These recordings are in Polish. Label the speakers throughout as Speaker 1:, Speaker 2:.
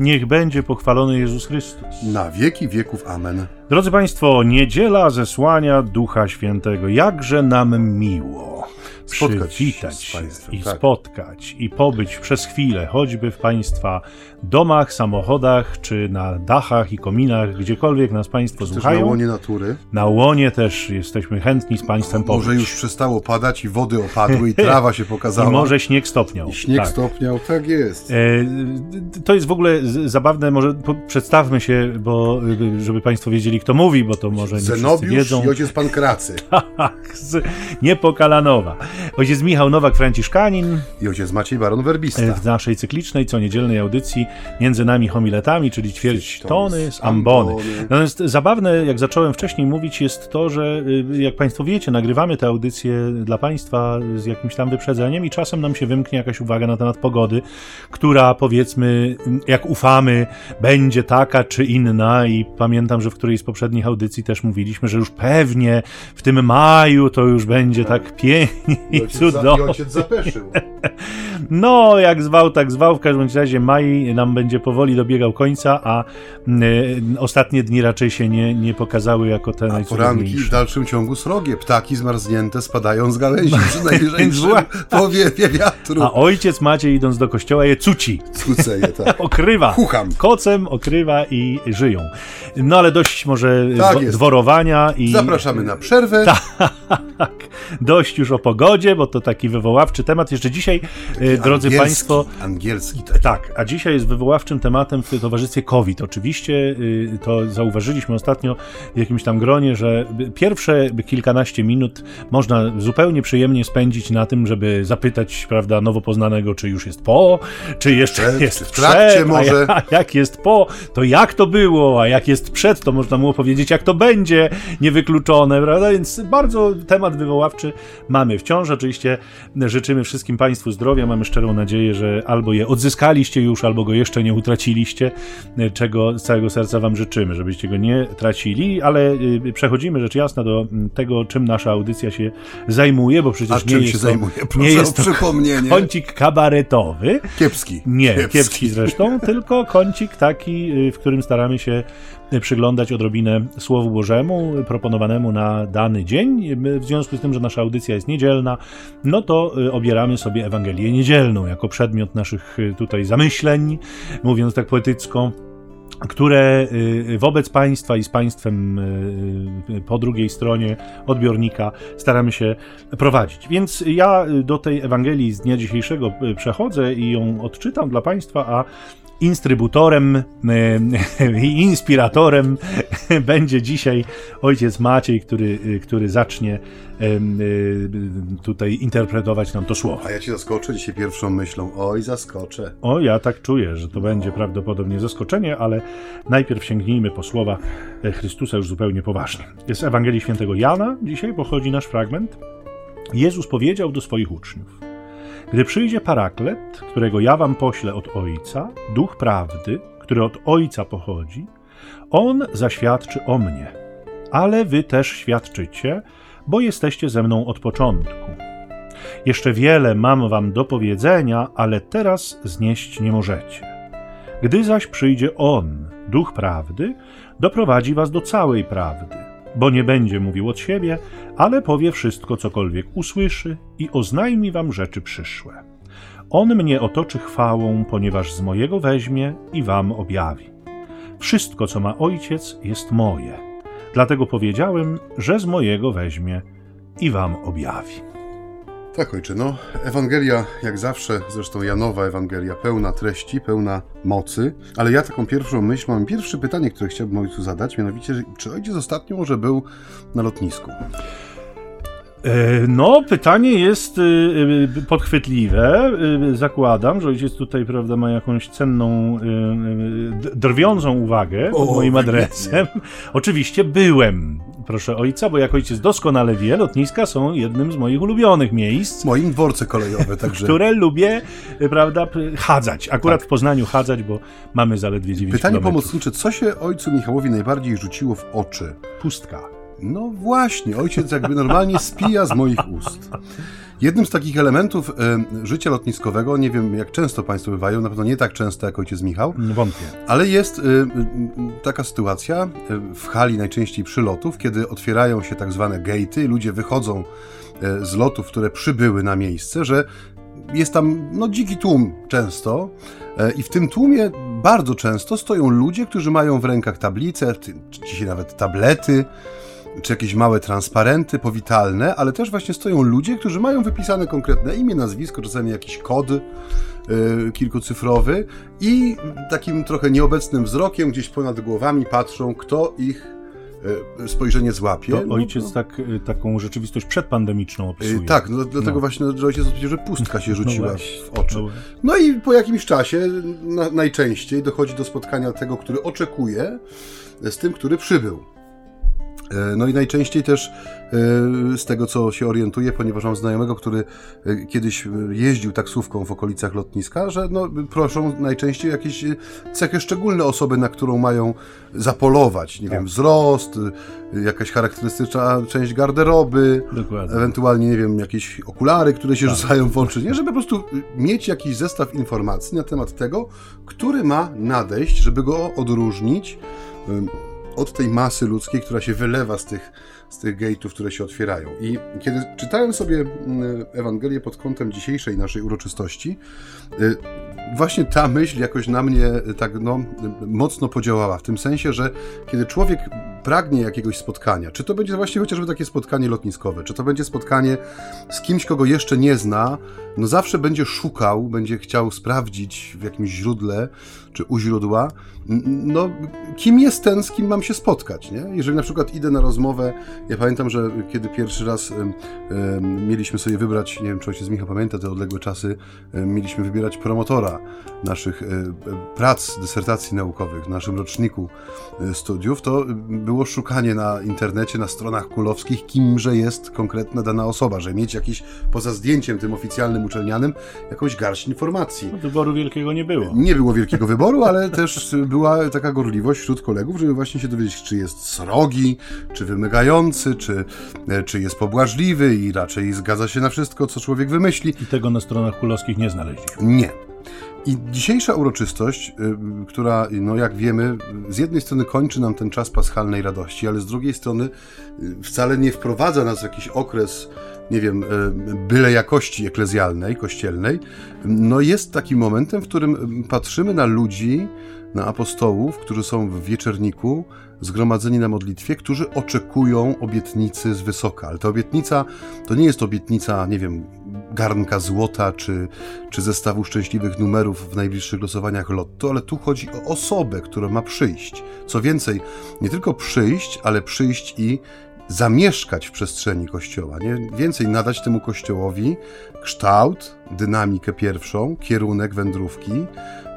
Speaker 1: Niech będzie pochwalony Jezus Chrystus.
Speaker 2: Na wieki wieków. Amen.
Speaker 1: Drodzy Państwo, niedziela zesłania Ducha Świętego. Jakże nam miło
Speaker 2: Spotkać się
Speaker 1: przywitać się
Speaker 2: państwem,
Speaker 1: i
Speaker 2: tak.
Speaker 1: spotkać i pobyć przez chwilę, choćby w Państwa domach, samochodach, czy na dachach i kominach, gdziekolwiek nas Państwo
Speaker 2: Też
Speaker 1: słuchają.
Speaker 2: na łonie natury.
Speaker 1: Na łonie też jesteśmy chętni z Państwem pobyć.
Speaker 2: Może już przestało padać i wody opadły i trawa się pokazała.
Speaker 1: I może śnieg stopniał.
Speaker 2: I śnieg
Speaker 1: tak.
Speaker 2: stopniał. Tak jest.
Speaker 1: E, To jest w ogóle zabawne, może przedstawmy się, bo y, żeby Państwo wiedzieli, kto mówi, bo to może nie
Speaker 2: Zenobiusz
Speaker 1: wiedzą.
Speaker 2: i ojciec Pankracy.
Speaker 1: Tak, z Niepokalanowa. Ojciec Michał Nowak-Franciszkanin
Speaker 2: I ojciec Maciej Baron Werbista.
Speaker 1: w naszej cyklicznej, co niedzielnej audycji między nami homiletami, czyli ćwierć
Speaker 2: tony z
Speaker 1: ambony. Natomiast zabawne, jak zacząłem wcześniej mówić, jest to, że y, jak Państwo wiecie, nagrywamy te audycje dla Państwa z jakimś tam wyprzedzeniem i czasem nam się wymknie jakaś uwaga na temat pogody, która powiedzmy, jak ufamy, będzie taka czy inna i pamiętam, że w którejś z poprzednich audycji też mówiliśmy, że już pewnie w tym maju to już będzie tak pięknie i
Speaker 2: za, I
Speaker 1: cudownie.
Speaker 2: ojciec zapeszył.
Speaker 1: No, jak zwał, tak zwał. W każdym razie maj nam będzie powoli dobiegał końca, a y, ostatnie dni raczej się nie, nie pokazały jako te
Speaker 2: A poranki w dalszym ciągu srogie. Ptaki zmarznięte spadają z gałęzi przy
Speaker 1: Zła-
Speaker 2: powiewie wiatru.
Speaker 1: A ojciec Maciej idąc do kościoła je cuci,
Speaker 2: Cuceje, tak.
Speaker 1: okrywa.
Speaker 2: Chucham.
Speaker 1: Kocem okrywa i żyją. No ale dość może
Speaker 2: Tak
Speaker 1: dwo-
Speaker 2: jest.
Speaker 1: dworowania i
Speaker 2: Zapraszamy na przerwę.
Speaker 1: tak, dość już o pogodzie, bo to taki wywoławczy temat. Jeszcze dzisiaj, y, drodzy
Speaker 2: Angielski,
Speaker 1: Państwo,
Speaker 2: Angielski tak.
Speaker 1: Tak, a dzisiaj jest wywoławczym tematem w towarzystwie COVID. Oczywiście y, to zauważyliśmy ostatnio w jakimś tam gronie, że pierwsze kilkanaście minut można zupełnie przyjemnie spędzić na tym, żeby zapytać, prawda, nowo poznanego, czy już jest po, czy jeszcze
Speaker 2: Przed,
Speaker 1: jest
Speaker 2: w trakcie
Speaker 1: przed,
Speaker 2: może.
Speaker 1: A, ja- a jak jest po, to jak to było, a jak jest przed, to można mu powiedzieć, jak to będzie, niewykluczone, prawda? Więc bardzo temat wywoławczy mamy wciąż. Oczywiście życzymy wszystkim Państwu zdrowia. Mamy szczerą nadzieję, że albo je odzyskaliście już, albo go jeszcze nie utraciliście, czego z całego serca Wam życzymy, żebyście go nie tracili, ale y, przechodzimy rzecz jasna do mm, tego, czym nasza audycja się zajmuje, bo przecież
Speaker 2: A
Speaker 1: nie
Speaker 2: czym
Speaker 1: jest
Speaker 2: się
Speaker 1: to,
Speaker 2: zajmuje?
Speaker 1: Nie jest to
Speaker 2: przypomnienie.
Speaker 1: kącik kabaretowy,
Speaker 2: Kiepski.
Speaker 1: nie, kiepski. zresztą, tylko kącik taki, y, w którym staramy się przyglądać odrobinę Słowu Bożemu proponowanemu na dany dzień. W związku z tym, że nasza audycja jest niedzielna, no to y, obieramy sobie Ewangelię Niedzielną jako przedmiot naszych y, tutaj zamyśleń, mówiąc tak poetycko które y, wobec państwa i z państwem po drugiej stronie odbiornika staramy się prowadzić. Więc ja do tej Ewangelii z dnia dzisiejszego przechodzę i ją odczytam dla państwa, a instrybutorem y, i inspiratorem będzie dzisiaj ojciec Maciej, który, y, który zacznie y, tutaj interpretować nam to słowo.
Speaker 2: A ja ci zaskoczę dzisiaj pierwszą myślą. Oj, zaskoczę.
Speaker 1: O, ja tak czuję, że to będzie prawdopodobnie zaskoczenie, ale najpierw sięgnijmy po słowa e, Chrystusa już zupełnie poważnie. Z Ewangelii Świętego Jana dzisiaj pochodzi nasz fragment. Jezus powiedział do swoich uczniów: Gdy przyjdzie paraklet, którego ja wam poślę od Ojca, duch prawdy, który od Ojca pochodzi, on zaświadczy o mnie. Ale wy też świadczycie, bo jesteście ze mną od początku. Jeszcze wiele mam wam do powiedzenia, ale teraz znieść nie możecie. Gdy zaś przyjdzie On, Duch Prawdy, doprowadzi was do całej prawdy, bo nie będzie mówił od siebie, ale powie wszystko, cokolwiek usłyszy i oznajmi wam rzeczy przyszłe. On mnie otoczy chwałą, ponieważ z mojego weźmie i wam objawi. Wszystko, co ma Ojciec, jest moje. Dlatego powiedziałem, że z mojego weźmie i wam objawi.
Speaker 2: Tak, ojcze, no, Ewangelia, jak zawsze, zresztą Janowa Ewangelia, pełna treści, pełna mocy, ale ja taką pierwszą myśl mam, pierwsze pytanie, które chciałbym ojcu zadać, mianowicie, czy ojciec ostatnio może był na lotnisku?
Speaker 1: E, No, pytanie jest y, y, podchwytliwe. Y, Zakładam, że ojciec tutaj, prawda, ma jakąś cenną, drwiącą uwagę pod
Speaker 2: O,
Speaker 1: moim adresem. Oczywiście byłem, proszę ojca, bo jak ojciec doskonale wie, lotniska są jednym z moich ulubionych miejsc,
Speaker 2: W moim dworce kolejowe, także...
Speaker 1: które lubię, prawda, chadzać. Akurat w Poznaniu chadzać, bo mamy zaledwie 9
Speaker 2: Pytanie
Speaker 1: kilometrów.
Speaker 2: pomocnicze, co się ojcu Michałowi najbardziej rzuciło w oczy?
Speaker 1: Pustka.
Speaker 2: No właśnie, ojciec jakby normalnie spija z moich ust. Jednym z takich elementów e, życia lotniskowego, nie wiem jak często Państwo bywają, na pewno nie tak często jak ojciec Michał,
Speaker 1: Wątpię.
Speaker 2: ale jest e, taka sytuacja w hali najczęściej przylotów, kiedy otwierają się tak zwane gate'y, ludzie wychodzą e, z lotów, które przybyły na miejsce, że jest tam no, dziki tłum często e, i w tym tłumie bardzo często stoją ludzie, którzy mają w rękach tablice, dzisiaj nawet tablety, czy jakieś małe transparenty powitalne, ale też właśnie stoją ludzie, którzy mają wypisane konkretne imię, nazwisko, czasami jakiś kod yy, kilkucyfrowy i takim trochę nieobecnym wzrokiem gdzieś ponad głowami patrzą, kto ich yy, spojrzenie złapie.
Speaker 1: To ojciec no, tak, y, taką rzeczywistość przedpandemiczną opisuje.
Speaker 2: Tak, no, dlatego no. właśnie że ojciec odpowiedział, że pustka się rzuciła no w oczy. No i po jakimś czasie na, najczęściej dochodzi do spotkania tego, który oczekuje, z tym, który przybył. E, no i najczęściej też e, z tego, co się orientuję, ponieważ mam znajomego, który e, kiedyś jeździł taksówką w okolicach lotniska, że no, proszą najczęściej jakieś cechy szczególne osoby, na którą mają zapolować. Nie tak. wiem, wzrost, jakaś charakterystyczna część garderoby, Dokładnie. ewentualnie, nie wiem, jakieś okulary, które się tak. rzucają w oczy, nie? Żeby po prostu mieć jakiś zestaw informacji na temat tego, który ma nadejść, żeby go odróżnić od tej masy ludzkiej, która się wylewa z tych, z tych gate'ów, które się otwierają. I kiedy czytałem sobie mm, Ewangelię pod kątem dzisiejszej naszej uroczystości, y, właśnie ta myśl jakoś na mnie y, tak no, mocno podziałała. W tym sensie, że kiedy człowiek pragnie jakiegoś spotkania, czy to będzie właśnie chociażby takie spotkanie lotniskowe, czy to będzie spotkanie z kimś, kogo jeszcze nie zna, no zawsze będzie szukał, będzie chciał sprawdzić w jakimś źródle, czy u źródła, no kim jest ten, z kim mam się spotkać, nie? Jeżeli na przykład idę na rozmowę, ja pamiętam, że kiedy pierwszy raz mieliśmy sobie wybrać, nie wiem, czy ojciec Michał pamięta te odległe czasy, mieliśmy wybierać promotora naszych e, prac, dysertacji naukowych w naszym roczniku e, studiów, to było szukanie na internecie, na stronach kulowskich, kimże jest konkretna dana osoba, że mieć jakiś, poza zdjęciem tym oficjalnym, uczelnianym, jakąś garść informacji.
Speaker 1: No, wyboru wielkiego nie było.
Speaker 2: Nie było wielkiego wyboru, ale też była taka gorliwość wśród kolegów, żeby właśnie się dowiedzieć, czy jest srogi, czy wymagający, czy, e, czy jest pobłażliwy i raczej zgadza się na wszystko, co człowiek wymyśli.
Speaker 1: I tego na stronach kulowskich nie znaleźliśmy.
Speaker 2: Nie. I dzisiejsza uroczystość, y, która, no jak wiemy, z jednej strony kończy nam ten czas paschalnej radości, ale z drugiej strony y, wcale nie wprowadza nas w jakiś okres, nie wiem, y, byle jakości eklezjalnej, kościelnej, no jest takim momentem, w którym patrzymy na ludzi, na apostołów, którzy są w wieczerniku, zgromadzeni na modlitwie, którzy oczekują obietnicy z wysoka. Ale ta obietnica to nie jest obietnica, nie wiem, garnka złota czy, czy zestawu szczęśliwych numerów w najbliższych losowaniach lotto, ale tu chodzi o osobę, która ma przyjść. Co więcej, nie tylko przyjść, ale przyjść i zamieszkać w przestrzeni kościoła, nie? Więcej nadać temu kościołowi kształt, dynamikę pierwszą, kierunek wędrówki,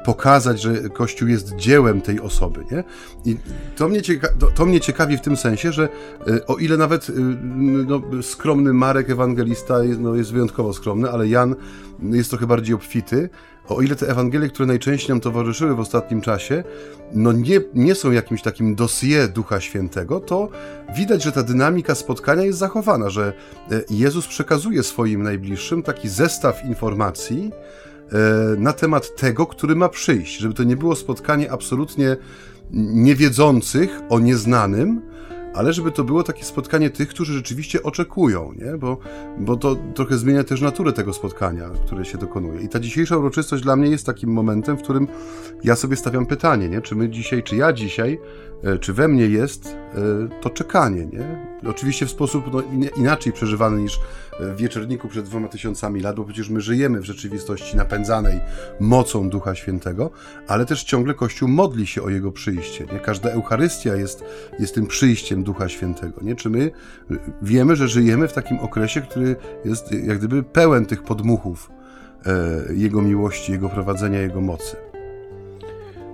Speaker 2: pokazać, że Kościół jest dziełem tej osoby. Nie? I to mnie, cieka to, mnie ciekawi w tym sensie, że y, o ile nawet y, no, skromny Marek Ewangelista no, jest wyjątkowo skromny, ale Jan jest trochę bardziej obfity, o ile te Ewangelie, które najczęściej nam towarzyszyły w ostatnim czasie, no nie, nie są jakimś takim dossier Ducha Świętego, to widać, że ta dynamika spotkania jest zachowana, że e, Jezus przekazuje swoim najbliższym taki zestaw informacji, E, na temat tego, który ma przyjść, żeby to nie było spotkanie absolutnie niewiedzących o nieznanym, ale żeby to było takie spotkanie tych, którzy rzeczywiście oczekują, nie? Bo, bo to trochę zmienia też naturę tego spotkania, które się dokonuje. I ta dzisiejsza uroczystość dla mnie jest takim momentem, w którym ja sobie stawiam pytanie, nie? czy my dzisiaj, czy ja dzisiaj, e, czy we mnie jest e, to czekanie, nie? Oczywiście w sposób no, inaczej przeżywany niż w wieczorniku przed dwoma tysiącami lat, bo przecież my żyjemy w rzeczywistości napędzanej mocą Ducha Świętego, ale też ciągle Kościół modli się o Jego przyjście. Nie? Każda Eucharystia jest, jest tym przyjściem Ducha Świętego. Nie? Czy my wiemy, że żyjemy w takim okresie, który jest jak gdyby pełen tych podmuchów e, Jego miłości, Jego prowadzenia, Jego mocy.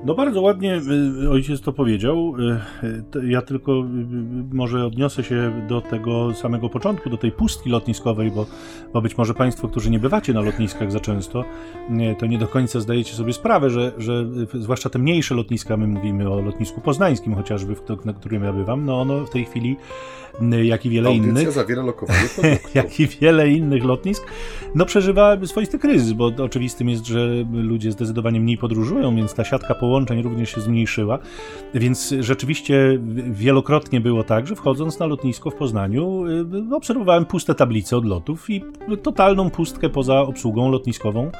Speaker 1: No bardzo ładnie y, ojciec to powiedział. Y, ja tylko y, może odniosę się do tego samego początku, do tej pustki lotniskowej, bo, bo być może Państwo, którzy nie bywacie na lotniskach za często, to nie do końca zdajecie sobie sprawę, że, że zwłaszcza te mniejsze lotniska, my mówimy o lotnisku poznańskim chociażby, na którym ja bywam, no ono w tej chwili jak i wiele
Speaker 2: Audycja
Speaker 1: innych.
Speaker 2: zawiera lokowanie
Speaker 1: jak i wiele innych lotnisk, no przeżywa swoisty kryzys, bo oczywistym jest, że ludzie zdecydowanie mniej podróżują, więc ta siatka połączeń również się zmniejszyła. Więc rzeczywiście wielokrotnie było tak, że wchodząc na lotnisko w Poznaniu, y, obserwowałem puste tablice odlotów i totalną pustkę poza obsługą lotniskową,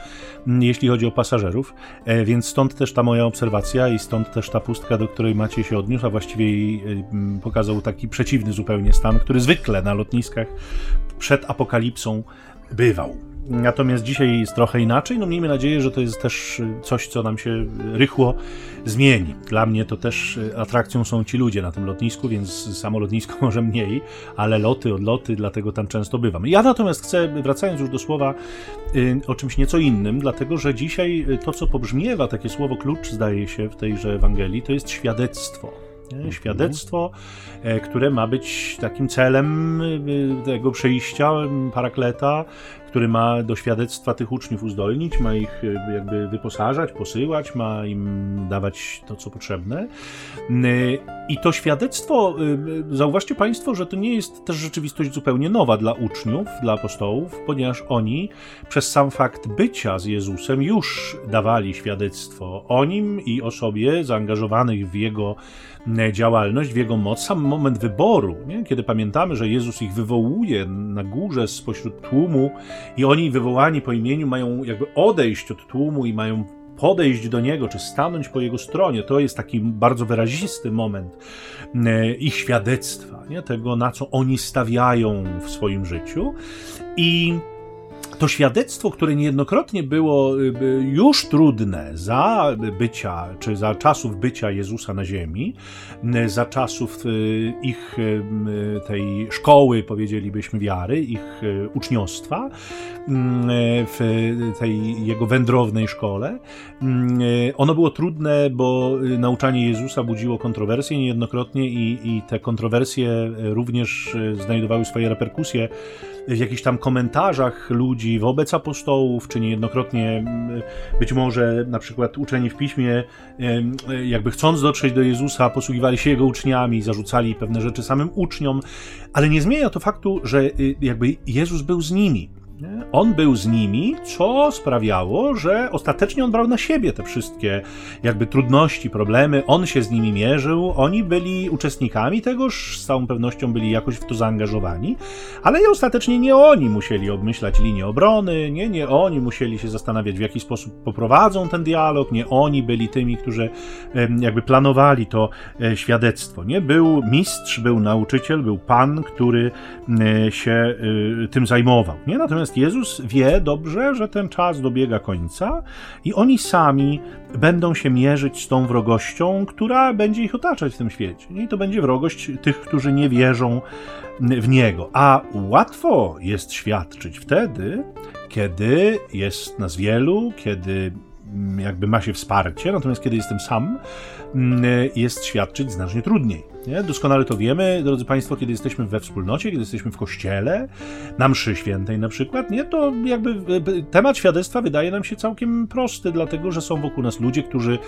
Speaker 1: mm, jeśli chodzi o pasażerów. E, więc stąd też ta moja obserwacja i stąd też ta pustka, do której Maciej się odniósł, a właściwie y, pokazał taki przeciwny zupełnie zupełnie stan, który zwykle na lotniskach przed apokalipsą bywał. Natomiast dzisiaj jest trochę inaczej. No miejmy nadzieję, że to jest też coś, co nam się rychło zmieni. Dla mnie to też atrakcją są ci ludzie na tym lotnisku, więc samo lotnisko może mniej, ale loty, odloty, dlatego tam często bywam. Ja natomiast chcę, wracając już do słowa, y, o czymś nieco innym, dlatego że dzisiaj to, co pobrzmiewa, takie słowo klucz, zdaje się w tejże Ewangelii, to jest świadectwo. Mhm. Świadectwo, e, które ma być takim celem e, tego przejścia parakleta który ma do świadectwa tych uczniów uzdolnić, ma ich e, jakby wyposażać, posyłać, ma im dawać to, co potrzebne. I to świadectwo, e, zauważcie Państwo, że to nie jest też rzeczywistość zupełnie nowa dla uczniów, dla apostołów, ponieważ oni przez sam fakt bycia z Jezusem już dawali świadectwo o nim i o sobie, zaangażowanych w jego działalność, w jego moc. Sam moment wyboru, nie? kiedy pamiętamy, że Jezus ich wywołuje na górze spośród tłumu i oni wywołani po imieniu mają jakby odejść od tłumu i mają podejść do niego, czy stanąć po jego stronie. To jest taki bardzo wyrazisty moment e, ich świadectwa, nie? tego na co oni stawiają w swoim życiu. I to świadectwo, które niejednokrotnie było y, już trudne za bycia, czy za czasów bycia Jezusa na ziemi, y, za czasów y, ich tej szkoły, powiedzielibyśmy, wiary, ich uczniostwa, w tej jego wędrownej szkole. Ono było trudne, bo nauczanie Jezusa budziło kontrowersje niejednokrotnie i, i te kontrowersje również znajdowały swoje reperkusje w jakichś tam komentarzach ludzi wobec apostołów, czy niejednokrotnie mm, być może na przykład uczeni w piśmie, jakby chcąc dotrzeć do Jezusa, posługiwali się jego uczniami, zarzucali pewne rzeczy samym uczniom, ale nie zmienia to faktu, że y, jakby Jezus był z nimi. On był z nimi, co sprawiało, że ostatecznie on brał na siebie te wszystkie jakby trudności, problemy, on się z nimi mierzył, oni byli uczestnikami tegoż, z całą pewnością byli jakoś w to zaangażowani, ale ostatecznie nie oni musieli obmyślać linię obrony, nie, nie oni musieli się zastanawiać, w jaki sposób poprowadzą ten dialog, nie oni byli tymi, którzy jakby planowali to e, świadectwo, nie? Był mistrz, był nauczyciel, był pan, który e, się e, tym zajmował, nie? Natomiast Natomiast Jezus wie dobrze, że ten czas dobiega końca i oni sami będą się mierzyć z tą wrogością, która będzie ich otaczać w tym świecie. I to będzie wrogość tych, którzy nie wierzą w Niego. A łatwo jest świadczyć wtedy, kiedy jest nas wielu, kiedy jakby ma się wsparcie, natomiast kiedy jestem sam, jest świadczyć znacznie trudniej. Nie? Doskonale to wiemy, drodzy Państwo, kiedy jesteśmy we wspólnocie, kiedy jesteśmy w kościele, na mszy świętej na przykład, nie? to jakby e, temat świadectwa wydaje nam się całkiem prosty, dlatego że są wokół nas ludzie, którzy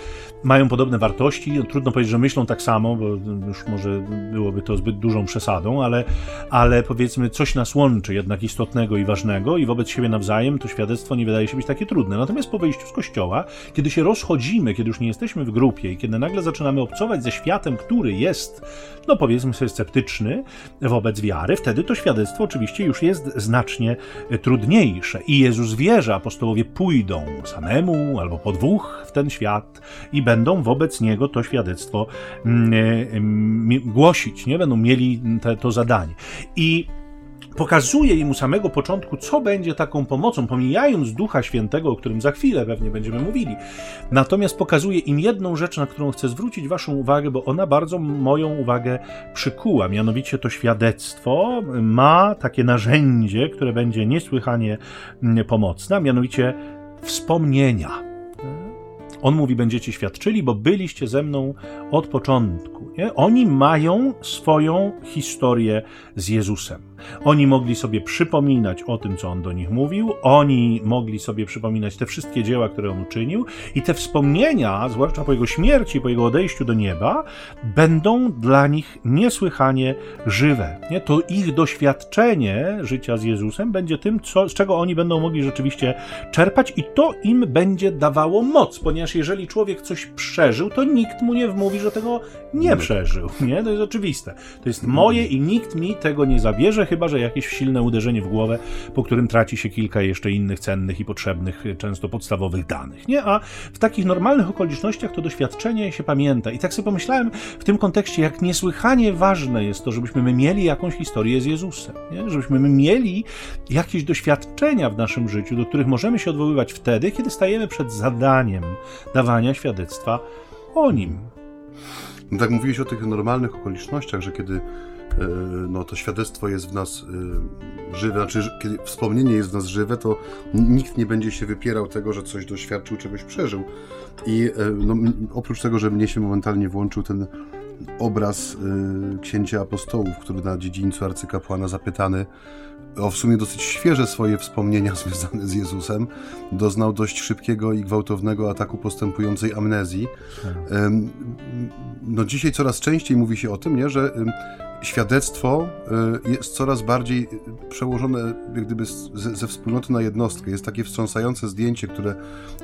Speaker 1: mają podobne wartości. No, trudno powiedzieć, że myślą tak samo, bo już może byłoby to zbyt dużą przesadą, ale, ale powiedzmy, coś nas łączy jednak istotnego i ważnego, i wobec siebie nawzajem to świadectwo nie wydaje się być takie trudne. Natomiast po wyjściu z kościoła, kiedy się rozchodzimy, kiedy już nie jesteśmy w grupie i kiedy nagle zaczynamy obcować ze światem, który jest no powiedzmy sobie, sceptyczny wobec wiary, wtedy to świadectwo oczywiście już jest znacznie trudniejsze. I Jezus wie, że apostołowie pójdą samemu albo po dwóch w ten świat i będą wobec niego to świadectwo mm, mm, głosić, nie? Będą mieli te, to zadanie. I pokazuje im u samego początku, co będzie taką pomocą, pomijając Ducha Świętego, o którym za chwilę pewnie będziemy mówili. Natomiast pokazuje im jedną rzecz, na którą chcę zwrócić Waszą uwagę, bo ona bardzo moją uwagę przykuła. Mianowicie to świadectwo ma takie narzędzie, które będzie niesłychanie mm, pomocne, a mianowicie wspomnienia On mówi, będziecie świadczyli, bo byliście ze mną od początku. Nie? Oni mają swoją historię z Jezusem. Oni mogli sobie przypominać o tym, co on do nich mówił, oni mogli sobie przypominać te wszystkie dzieła, które on uczynił, i te wspomnienia, zwłaszcza po jego śmierci, po jego odejściu do nieba, będą dla nich niesłychanie żywe. Nie? To ich doświadczenie życia z Jezusem będzie tym, co, z czego oni będą mogli rzeczywiście czerpać, i to im będzie dawało moc, ponieważ jeżeli człowiek coś przeżył, to nikt mu nie wmówi, że tego nie przeżył. Nie? To jest oczywiste. To jest moje i nikt mi tego nie zabierze, chyba że jakieś silne uderzenie w głowę, po którym traci się kilka jeszcze innych cennych i potrzebnych, często podstawowych danych. Nie? A w takich normalnych okolicznościach to doświadczenie się pamięta. I tak sobie pomyślałem w tym kontekście, jak niesłychanie ważne jest to, żebyśmy my mieli jakąś historię z Jezusem. Nie? Żebyśmy my mieli jakieś doświadczenia w naszym życiu, do których możemy się odwoływać wtedy, kiedy stajemy przed zadaniem dawania świadectwa o nim.
Speaker 2: No tak mówiłeś o tych normalnych okolicznościach, że kiedy no, to świadectwo jest w nas e, żywe, znaczy kiedy wspomnienie jest w nas żywe, to nikt nie będzie się wypierał tego, że coś doświadczył, czegoś przeżył. I e, no, oprócz tego, że mnie się momentalnie włączył ten obraz księcia apostołów, który na dziedzińcu arcykapłana zapytany o w sumie dosyć świeże swoje wspomnienia związane z Jezusem, doznał dość szybkiego i gwałtownego ataku postępującej amnezji. Tak. No dzisiaj coraz częściej mówi się o tym, nie, że świadectwo y, jest coraz bardziej przełożone jak gdyby ze wspólnoty na jednostkę. Jest takie wstrząsające zdjęcie, które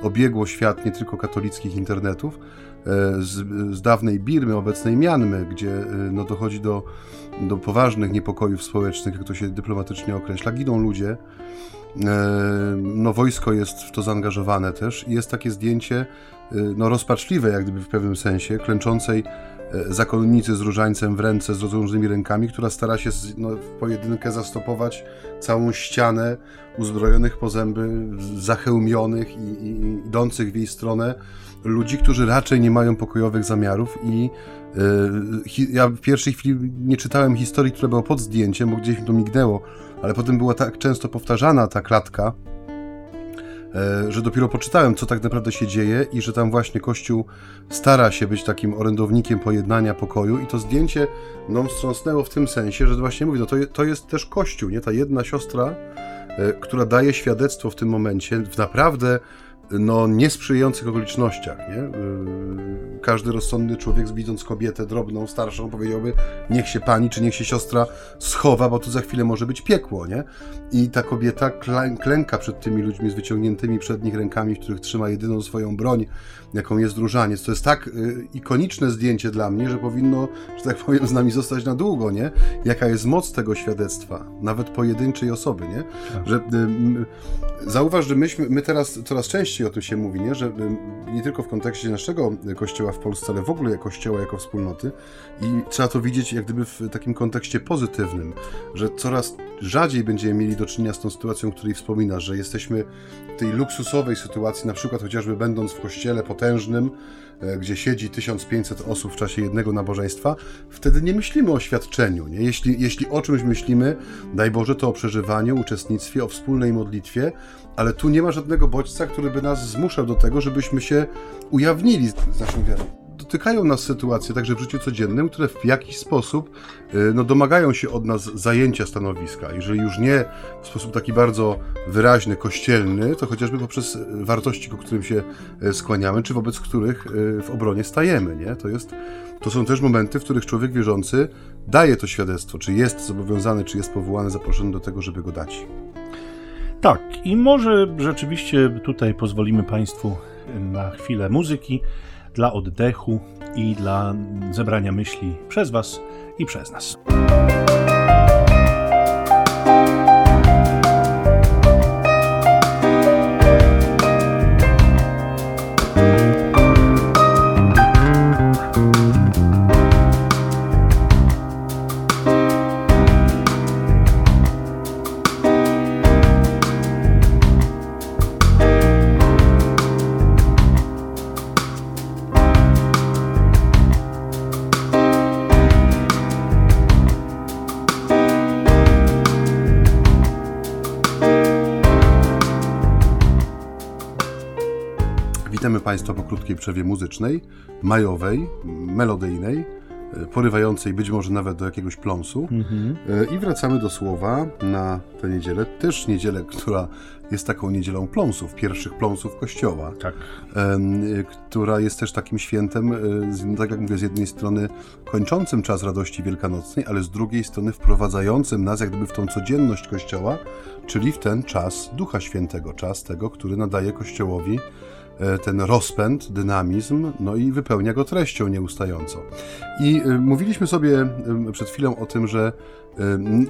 Speaker 2: obiegło świat nie tylko katolickich internetów, y, z, z dawnej Birmy, obecnej Mianmy, gdzie y, no, dochodzi do, do poważnych niepokojów społecznych, jak to się dyplomatycznie określa. Giną ludzie, no wojsko jest w to zaangażowane też jest takie zdjęcie no rozpaczliwe jak gdyby w pewnym sensie, klęczącej zakonnicy z różańcem w ręce, z rozłożonymi rękami, która stara się no, w pojedynkę zastopować całą ścianę uzbrojonych po zęby, zachełmionych i, i idących w jej stronę ludzi, którzy raczej nie mają pokojowych zamiarów i yy, ja w pierwszej chwili nie czytałem historii, która była pod zdjęciem, bo gdzieś mi to mignęło, ale potem była tak często powtarzana ta klatka, E, że dopiero poczytałem, co tak naprawdę się dzieje i że tam właśnie Kościół stara się być takim orędownikiem pojednania, pokoju i to zdjęcie no, wstrząsnęło w tym sensie, że właśnie mówię, no to, to jest też Kościół, nie? Ta jedna siostra, e, która daje świadectwo w tym momencie w naprawdę no, niesprzyjających okolicznościach. Nie? Yy, każdy rozsądny człowiek, widząc kobietę drobną, starszą, powiedziałby: Niech się pani czy niech się siostra schowa, bo tu za chwilę może być piekło. Nie? I ta kobieta klęka przed tymi ludźmi z wyciągniętymi przed nich rękami, w których trzyma jedyną swoją broń, jaką jest różaniec. To jest tak y, ikoniczne zdjęcie dla mnie, że powinno, że tak powiem, z nami zostać na długo. Nie? Jaka jest moc tego świadectwa, nawet pojedynczej osoby. Nie? Tak. Że, y, zauważ, że myśmy, my teraz coraz częściej o tym się mówi, nie? że nie tylko w kontekście naszego kościoła w Polsce, ale w ogóle kościoła jako wspólnoty i trzeba to widzieć jak gdyby w takim kontekście pozytywnym, że coraz rzadziej będziemy mieli do czynienia z tą sytuacją, o której wspominasz, że jesteśmy w tej luksusowej sytuacji, na przykład chociażby będąc w kościele potężnym, gdzie siedzi 1500 osób w czasie jednego nabożeństwa, wtedy nie myślimy o świadczeniu. Nie? Jeśli, jeśli o czymś myślimy, daj Boże, to o przeżywaniu, uczestnictwie, o wspólnej modlitwie, ale tu nie ma żadnego bodźca, który by nas zmuszał do tego, żebyśmy się ujawnili z naszą wiarą dotykają nas sytuacje także w życiu codziennym, które w jakiś sposób y, no, domagają się od nas zajęcia stanowiska. Jeżeli już nie w sposób taki bardzo wyraźny, kościelny, to chociażby poprzez wartości, ku którym się y, skłaniamy, czy wobec których y, w obronie stajemy. Nie? To, jest, to są też momenty, w których człowiek wierzący daje to świadectwo, czy jest zobowiązany, czy jest powołany, zaproszony do tego, żeby go dać.
Speaker 1: Tak, i może rzeczywiście tutaj pozwolimy Państwu na chwilę muzyki dla oddechu i dla zebrania myśli przez Was i przez nas.
Speaker 2: Państwa po krótkiej przerwie muzycznej, majowej, melodyjnej, e, porywającej być może nawet do jakiegoś pląsu. Mhm. I wracamy do słowa na tę niedzielę. Też niedzielę, która jest taką niedzielą pląsów, pierwszych pląsów Kościoła.
Speaker 1: Tak.
Speaker 2: Która jest też takim świętem, tak jak mówię, z jednej strony kończącym czas radości wielkanocnej, ale z drugiej strony wprowadzającym nas jak gdyby w tą codzienność Kościoła, czyli w ten czas Ducha Świętego, czas tego, który nadaje Kościołowi e, ten rozpęd, dynamizm, no i wypełnia go treścią nieustająco. I e, mówiliśmy sobie e, przed chwilą o tym, że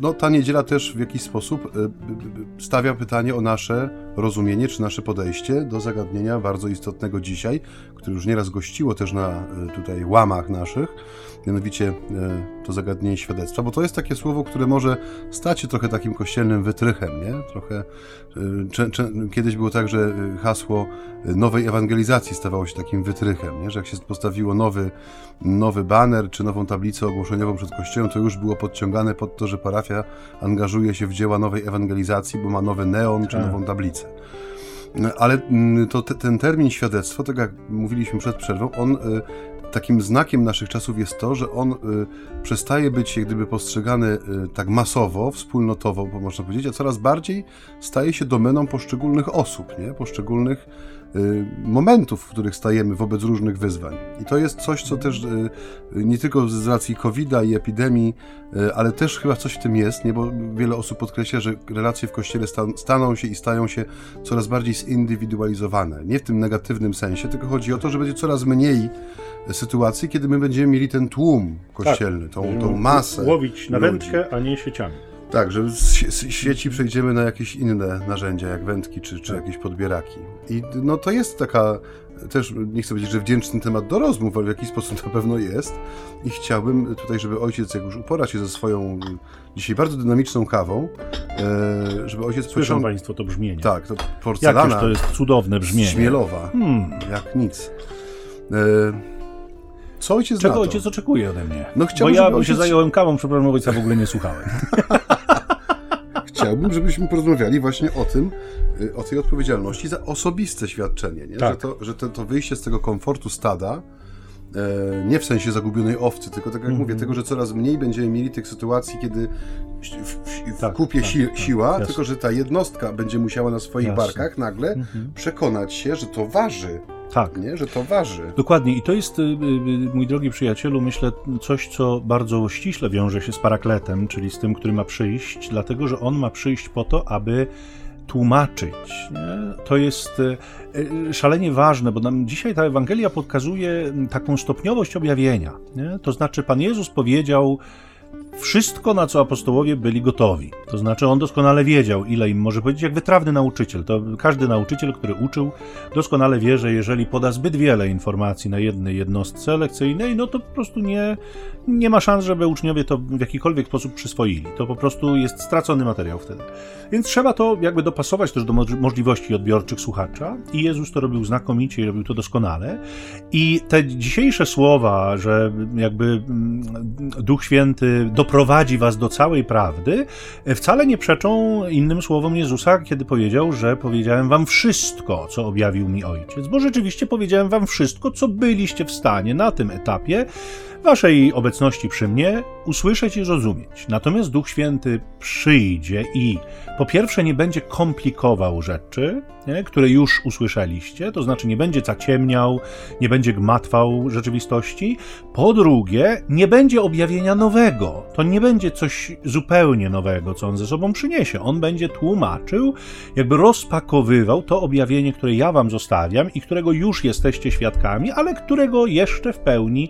Speaker 2: no, ta niedziela też w jakiś sposób stawia pytanie o nasze rozumienie czy nasze podejście do zagadnienia bardzo istotnego dzisiaj, które już nieraz gościło też na tutaj łamach naszych, mianowicie e, to zagadnienie świadectwa, bo to jest takie słowo, które może stać się trochę takim kościelnym wytrychem, nie? Trochę, e, kiedyś było tak, że e, hasło nowej ewangelizacji stawało się takim wytrychem, nie? Że jak się postawiło nowy, nowy baner czy nową tablicę ogłoszeniową przed kościołem, to już było podciągane pod to, że parafia angażuje się w dzieła nowej ewangelizacji, bo ma nowy neon czy tak. nową tablicę. Ale mm, to te, ten termin świadectwo, tak jak mówiliśmy przed przerwą, on takim znakiem naszych czasów jest to, że on y, przestaje być jak gdyby postrzegany y, tak masowo, wspólnotowo, można powiedzieć, a coraz bardziej staje się domeną poszczególnych osób, nie? poszczególnych y, momentów, w których stajemy wobec różnych wyzwań. I to jest coś, co też y, nie tylko z racji COVID-a i epidemii, y, ale też chyba coś w tym jest, nie? bo wiele osób podkreśla, że relacje w kościele stan staną się i stają się coraz bardziej zindywidualizowane. Nie w tym negatywnym sensie, tylko chodzi o to, że będzie coraz mniej sytuacji, kiedy my będziemy mieli ten tłum kościelny, tak. tą, tą masę.
Speaker 1: Łowić na wędkę, a nie sieciami.
Speaker 2: Tak, że z sieci przejdziemy na jakieś inne narzędzia, jak wędki czy, czy tak. jakieś podbieraki. I no to jest taka, też nie chcę powiedzieć, że wdzięczny temat do rozmów, ale w jakiś sposób na pewno jest. I chciałbym tutaj, żeby ojciec, jak już upora się ze swoją dzisiaj bardzo dynamiczną kawą, e, żeby ojciec...
Speaker 1: Słyszą pociąg... Państwo to brzmienie.
Speaker 2: Tak, to porcelana.
Speaker 1: Jakież to jest cudowne brzmienie.
Speaker 2: Śmielowa, hmm. jak nic. E, co ojciec
Speaker 1: Czego ojciec oczekuje ode mnie?
Speaker 2: No
Speaker 1: chciałbym, Bo ja ojciec... się zająłem kawą, przepraszam, ojca w ogóle nie słuchałem.
Speaker 2: chciałbym, żebyśmy porozmawiali właśnie o tym, y, o tej odpowiedzialności za osobiste świadczenie, nie? Tak. że, to, że to, to wyjście z tego komfortu stada, e, nie w sensie zagubionej owcy, tylko tak jak mm -hmm. mówię, tego, że coraz mniej będziemy mieli tych sytuacji, kiedy w, w, w tak, kupie tak, si tak, siła, tylko że ta jednostka będzie musiała na swoich Jasne. barkach nagle mm -hmm. przekonać się, że to waży tak. Nie, że to waży.
Speaker 1: Dokładnie. I to jest, y, y, mój drogi przyjacielu, myślę, coś, co bardzo ściśle wiąże się z parakletem, czyli z tym, który ma przyjść, dlatego że on ma przyjść po to, aby tłumaczyć. Nie? To jest y, szalenie ważne, bo nam dzisiaj ta Ewangelia pokazuje taką stopniowość objawienia. Nie? To znaczy, Pan Jezus powiedział, wszystko, na co apostołowie byli gotowi. To znaczy, on doskonale wiedział, ile im może powiedzieć, jak wytrawny nauczyciel. To każdy nauczyciel, który uczył, doskonale wie, że jeżeli poda zbyt wiele informacji na jednej jednostce lekcyjnej, no to po prostu nie, nie ma szans, żeby uczniowie to w jakikolwiek sposób przyswoili. To po prostu jest stracony materiał wtedy. Więc trzeba to jakby dopasować też do możliwości odbiorczych słuchacza i Jezus to robił znakomicie i robił to doskonale. I te dzisiejsze słowa, że jakby mm, Duch Święty doprowadzi was do całej prawdy, wcale nie przeczą innym słowom Jezusa, kiedy powiedział, że powiedziałem wam wszystko, co objawił mi Ojciec, bo rzeczywiście powiedziałem wam wszystko, co byliście w stanie na tym etapie waszej obecności przy mnie usłyszeć i zrozumieć. Natomiast Duch Święty przyjdzie i po pierwsze nie będzie komplikował rzeczy, nie, które już usłyszeliście, to znaczy nie będzie zaciemniał, nie będzie gmatwał rzeczywistości. Po drugie, nie będzie objawienia nowego. To nie będzie coś zupełnie nowego, co on ze sobą przyniesie. On będzie tłumaczył, jakby rozpakowywał to objawienie, które ja wam zostawiam i którego już jesteście świadkami, ale którego jeszcze w pełni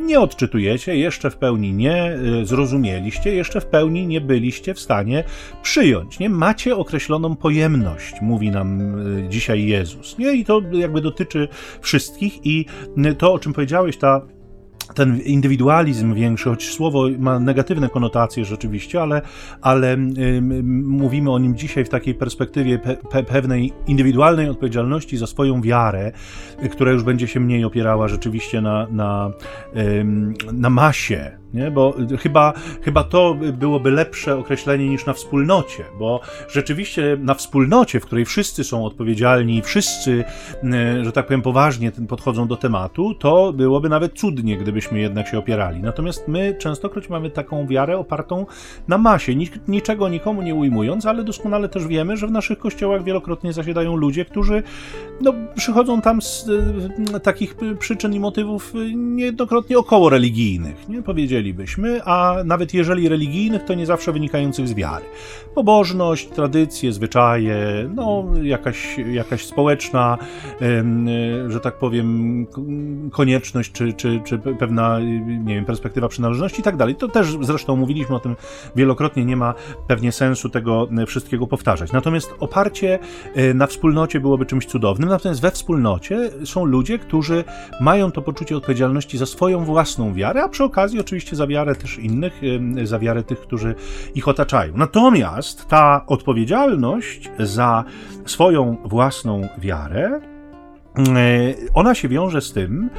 Speaker 1: nie odczytujecie, jeszcze w pełni nie y, zrozumieliście, jeszcze w pełni nie byliście w stanie przyjąć. Nie macie określoną pojemność, mówi nam y, dzisiaj Jezus. Nie? I to jakby dotyczy wszystkich i y, to, o czym powiedziałeś, ta ten indywidualizm większy, choć słowo ma negatywne konotacje rzeczywiście, ale, ale mówimy o nim dzisiaj w takiej perspektywie pe, pe, pewnej indywidualnej odpowiedzialności za swoją wiarę, która już będzie się mniej opierała rzeczywiście na, na, na masie Nie? Bo chyba, chyba to byłoby lepsze określenie niż na wspólnocie, bo rzeczywiście na wspólnocie, w której wszyscy są odpowiedzialni, wszyscy, e, że tak powiem, poważnie podchodzą do tematu, to byłoby nawet cudnie, gdybyśmy jednak się opierali. Natomiast my częstokroć mamy taką wiarę opartą na masie, niczego nikomu nie ujmując, ale doskonale też wiemy, że w naszych kościołach wielokrotnie zasiadają ludzie, którzy no, przychodzą tam z e, takich przyczyn i motywów niejednokrotnie około religijnych, nie? Powiedzielibyśmy, a nawet jeżeli religijnych, to nie zawsze wynikających z wiary. Pobożność, tradycje, zwyczaje, no jakaś, jakaś społeczna, że tak powiem, konieczność, czy, czy, czy pewna, nie wiem, perspektywa przynależności i tak dalej. To też zresztą mówiliśmy o tym wielokrotnie, nie ma pewnie sensu tego wszystkiego powtarzać. Natomiast oparcie e, na wspólnocie byłoby czymś cudownym, natomiast we wspólnocie są ludzie, którzy mają to poczucie odpowiedzialności za swoją własną wiarę, a przy okazji oczywiście za wiarę też innych, za wiarę tych, którzy ich otaczają. Natomiast ta odpowiedzialność za swoją własną wiarę, ona się wiąże z tym,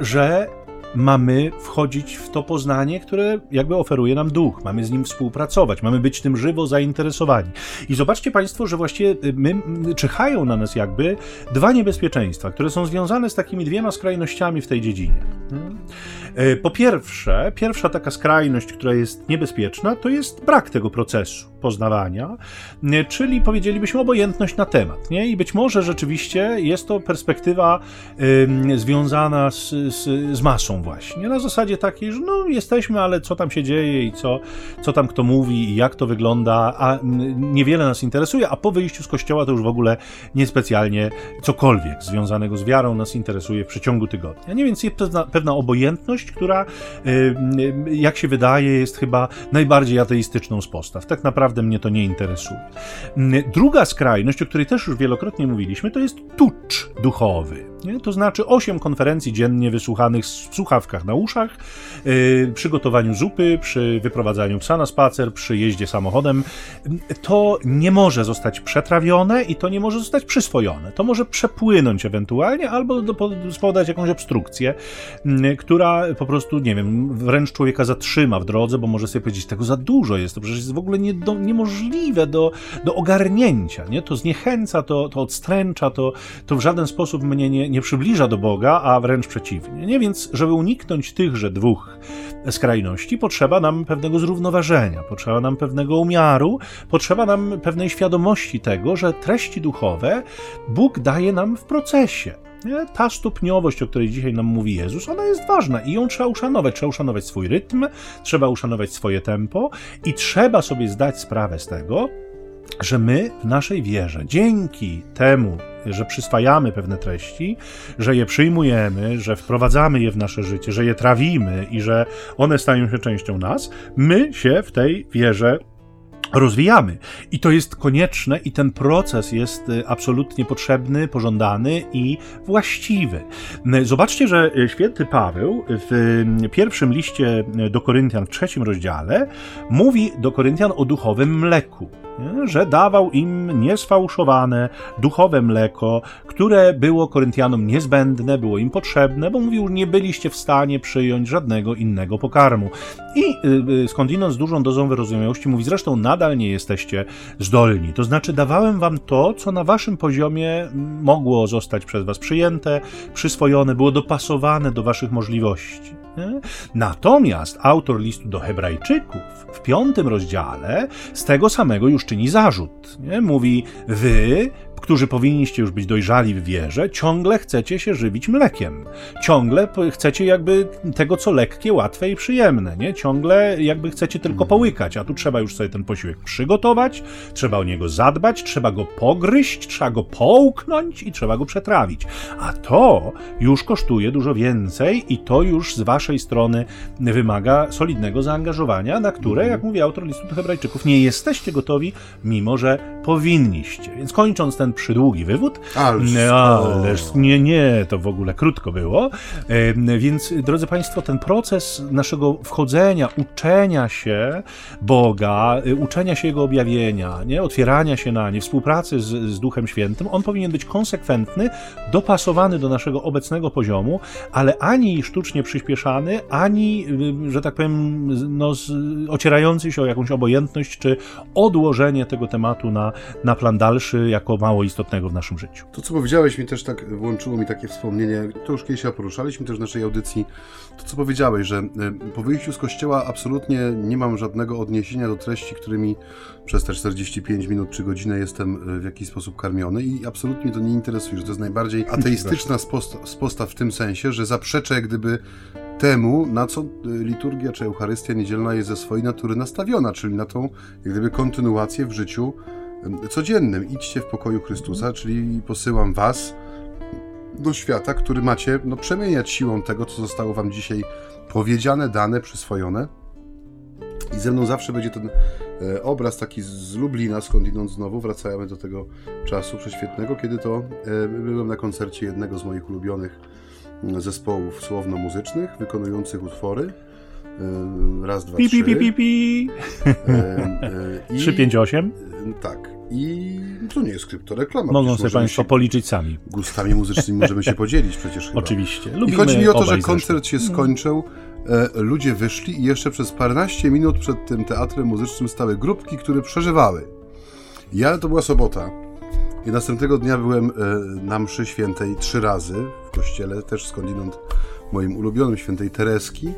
Speaker 1: że mamy wchodzić w to poznanie, które jakby oferuje nam duch. Mamy z nim współpracować, mamy być tym żywo zainteresowani. I zobaczcie Państwo, że właściwie y, my, czyhają na nas jakby dwa niebezpieczeństwa, które są związane z takimi dwiema skrajnościami w tej dziedzinie. E, po pierwsze, pierwsza taka skrajność, która jest niebezpieczna, to jest brak tego procesu poznawania, e, czyli powiedzielibyśmy obojętność na temat. Nie? I być może rzeczywiście jest to perspektywa związana z, z, z, masą właśnie. Na zasadzie takiej, że no jesteśmy, ale co tam się dzieje i co, co tam kto mówi i jak to wygląda, a niewiele nas interesuje, a po wyjściu z kościoła to już w ogóle niespecjalnie cokolwiek związanego z wiarą nas interesuje w przeciągu tygodnia. Nie, więc jest pewna obojętność, która, y, y, jak się wydaje, jest chyba najbardziej ateistyczną z postaw. Tak naprawdę mnie to nie interesuje. Druga skrajność, o której też już wielokrotnie mówiliśmy, to jest tucz duchowy. Nie? To znaczy 8 konferencji dziennie wysłuchanych w słuchawkach na uszach, yy, przygotowaniu zupy, przy wyprowadzaniu psa na spacer, przy jeździe samochodem. To nie może zostać przetrawione i to nie może zostać przyswojone. To może przepłynąć ewentualnie albo do, spowodować jakąś obstrukcję, yy, która po prostu, nie wiem, wręcz człowieka zatrzyma w drodze, bo może sobie powiedzieć, tego za dużo jest, to przecież jest w ogóle nie do, niemożliwe do, do ogarnięcia. Nie? To zniechęca, to, to odstręcza, to, to w żaden sposób mnie nie, nie przybliża do Boga, a wręcz przeciwnie. Nie? Więc, żeby uniknąć tychże dwóch skrajności, potrzeba nam pewnego zrównoważenia, potrzeba nam pewnego umiaru, potrzeba nam pewnej świadomości tego, że treści duchowe Bóg daje nam w procesie. Nie? Ta stopniowość, o której dzisiaj nam mówi Jezus, ona jest ważna i ją trzeba uszanować. Trzeba uszanować swój rytm, trzeba uszanować swoje tempo i trzeba sobie zdać sprawę z tego, że my w naszej wierze, dzięki temu, że przyswajamy pewne treści, że je przyjmujemy, że wprowadzamy je w nasze życie, że je trawimy i że one stają się częścią nas, my się w tej wierze rozwijamy. I to jest konieczne, i ten proces jest y, absolutnie potrzebny, pożądany i właściwy. Zobaczcie, że y, święty Paweł w y, pierwszym liście do Koryntian, w trzecim rozdziale, mówi do Koryntian o duchowym mleku że dawał im niesfałszowane, duchowe mleko, które było Koryntianom niezbędne, było im potrzebne, bo mówił, nie byliście w stanie przyjąć żadnego innego pokarmu. I y, y, skądinąd z dużą dozą wyrozumiałości mówi, zresztą nadal nie jesteście zdolni. To znaczy dawałem wam to, co na waszym poziomie mogło zostać przez was przyjęte, przyswojone, było dopasowane do waszych możliwości. Natomiast autor listu do Hebrajczyków w piątym rozdziale z tego samego już czyni zarzut. Nie? Mówi: Wy którzy powinniście już być dojrzali w wierze, ciągle chcecie się żywić mlekiem. Ciągle chcecie jakby tego, co lekkie, łatwe i przyjemne, nie? Ciągle jakby chcecie tylko mhm. połykać, a tu trzeba już sobie ten posiłek przygotować, trzeba o niego zadbać, trzeba go pogryźć, trzeba go połknąć i trzeba go przetrawić. A to już kosztuje dużo więcej i to już z waszej strony wymaga solidnego zaangażowania, na które, mhm. jak mówi autor listu do hebrajczyków, nie jesteście gotowi, mimo że powinniście. Więc kończąc ten jeden przydługi wywód.
Speaker 2: Ależ,
Speaker 1: Ależ nie, nie, to w ogóle krótko było. Więc, drodzy Państwo, ten proces naszego wchodzenia, uczenia się Boga, y, uczenia się Jego objawienia, nie? otwierania się na nie, współpracy z, z Duchem Świętym, on powinien być konsekwentny, dopasowany do naszego obecnego poziomu, ale ani sztucznie przyspieszany, ani, y, że tak powiem, no, ocierający się o jakąś obojętność, czy odłożenie tego tematu na, na plan dalszy, jako mało istotnego w naszym życiu.
Speaker 2: To, co powiedziałeś, mi też tak włączyło mi takie wspomnienie, to już kiedyś poruszaliśmy też w naszej audycji, to, co powiedziałeś, że y, po wyjściu z kościoła absolutnie nie mam żadnego odniesienia do treści, którymi przez te 45 minut czy godzinę jestem y, w jakiś sposób karmiony i absolutnie mnie to nie interesuje, że to jest najbardziej ateistyczna sposta w tym sensie, że zaprzeczę jak gdyby temu, na co y, liturgia czy Eucharystia niedzielna jest ze swojej natury nastawiona, czyli na tą jak gdyby kontynuację w życiu codziennym. Idźcie w pokoju Chrystusa, czyli posyłam was do świata, który macie no, przemieniać siłą tego, co zostało wam dzisiaj powiedziane, dane, przyswojone. I ze mną zawsze będzie ten e, obraz taki z Lublina, skądinąd znowu, wracamy do tego czasu prześwietnego, kiedy to e, byłem na koncercie jednego z moich ulubionych zespołów słowno-muzycznych, wykonujących utwory. Raz, dwa,
Speaker 1: pi,
Speaker 2: trzy.
Speaker 1: Pi, pi, pi. I, 358?
Speaker 2: Tak. I to nie jest kryptoreklama.
Speaker 1: Mogą sobie Państwo się, policzyć sami.
Speaker 2: Gustami muzycznymi możemy się podzielić przecież chyba.
Speaker 1: Oczywiście.
Speaker 2: Lubimy I chodzi mi o to, że koncert się skończył, e, ludzie wyszli i jeszcze przez paręnaście minut przed tym teatrem muzycznym stały grupki, które przeżywały. Ja, to była sobota. I następnego dnia byłem e, na mszy świętej trzy razy w kościele, też skądinąd moim ulubionym świętej Tereski,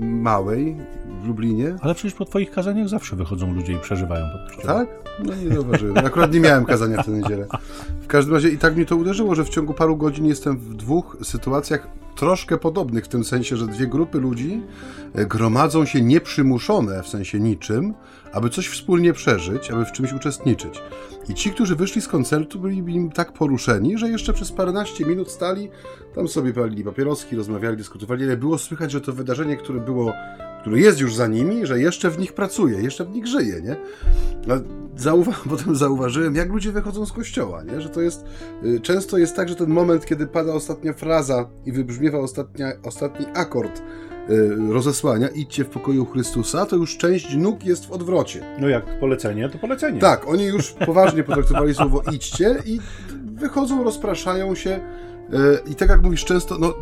Speaker 2: małej w Lublinie.
Speaker 1: Ale przecież po twoich kazaniach zawsze wychodzą ludzie i przeżywają pod kościołem.
Speaker 2: Tak? No nie zauważyłem. Akurat nie miałem kazania w tę niedzielę. W każdym razie i tak mnie to uderzyło, że w ciągu paru godzin jestem w dwóch sytuacjach troszkę podobnych, w tym sensie, że dwie grupy ludzi e, gromadzą się nieprzymuszone, w sensie niczym, aby coś wspólnie przeżyć, aby w czymś uczestniczyć. I ci, którzy wyszli z koncertu, byli im tak poruszeni, że jeszcze przez paręnaście minut stali, tam sobie palili papieroski, rozmawiali, dyskutowali, ale było słychać, że to wydarzenie, które było, które jest już za nimi, że jeszcze w nich pracuje, jeszcze w nich żyje, nie? Zauwa potem zauważyłem, jak ludzie wychodzą z kościoła, nie? Że to jest, y, często jest tak, że ten moment, kiedy pada ostatnia fraza i wybrzmiewa ostatnia, ostatni akord, rozesłania, idźcie w pokoju Chrystusa, to już część nóg jest w odwrocie.
Speaker 1: No jak polecenie, to polecenie.
Speaker 2: Tak, oni już poważnie potraktowali słowo idźcie i wychodzą, rozpraszają się. Y, I tak jak mówisz często, no, y,